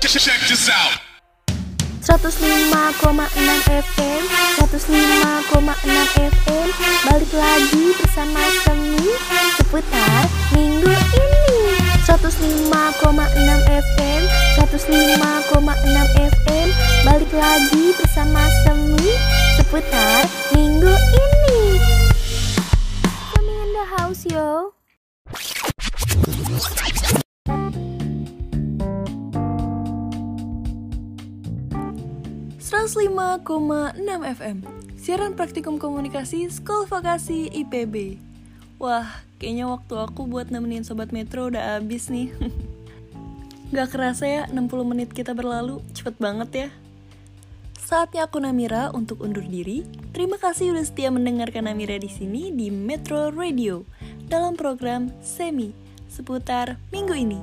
105,6 FM 105,6 FM Balik lagi bersama Semi Seputar minggu ini. 105,6 FM 105,6 FM Balik lagi bersama Semi Seputar minggu ini. Semi in the house yo 105,6 FM Siaran Praktikum Komunikasi Sekolah Vokasi IPB Wah, kayaknya waktu aku buat nemenin Sobat Metro udah habis nih. <laughs> Gak kerasa ya 60 menit kita berlalu, cepet banget ya. Saatnya aku Namira untuk undur diri. Terima kasih udah setia mendengarkan Namira di sini di Metro Radio dalam program Semi seputar minggu ini.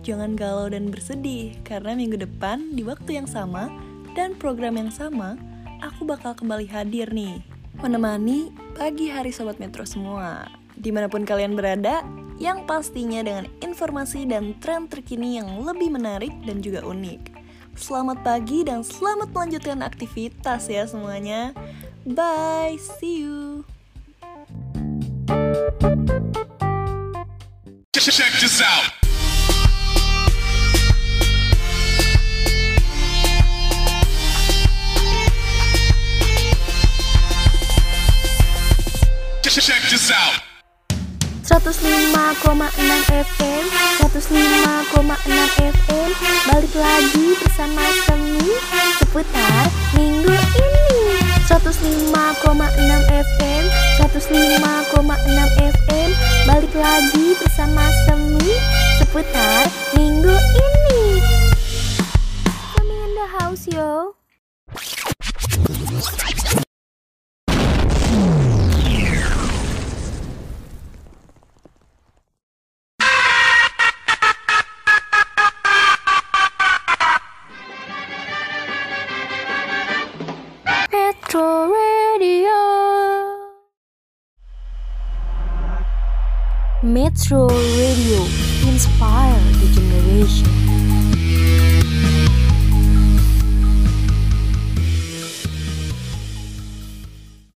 Jangan galau dan bersedih karena minggu depan di waktu yang sama dan program yang sama, aku bakal kembali hadir nih. Menemani pagi hari Sobat Metro semua. Di mana pun kalian berada, yang pastinya dengan informasi dan tren terkini yang lebih menarik dan juga unik. Selamat pagi dan selamat melanjutkan aktivitas ya semuanya. Bye, see you. Check this out. Check this out. 105,6 FM 105,6 FM Balik lagi bersama Semi Seputar minggu ini. 105,6 FM 105,6 FM Balik lagi bersama Semi Seputar minggu ini. Semi in the house yo Metro Radio Inspire the generation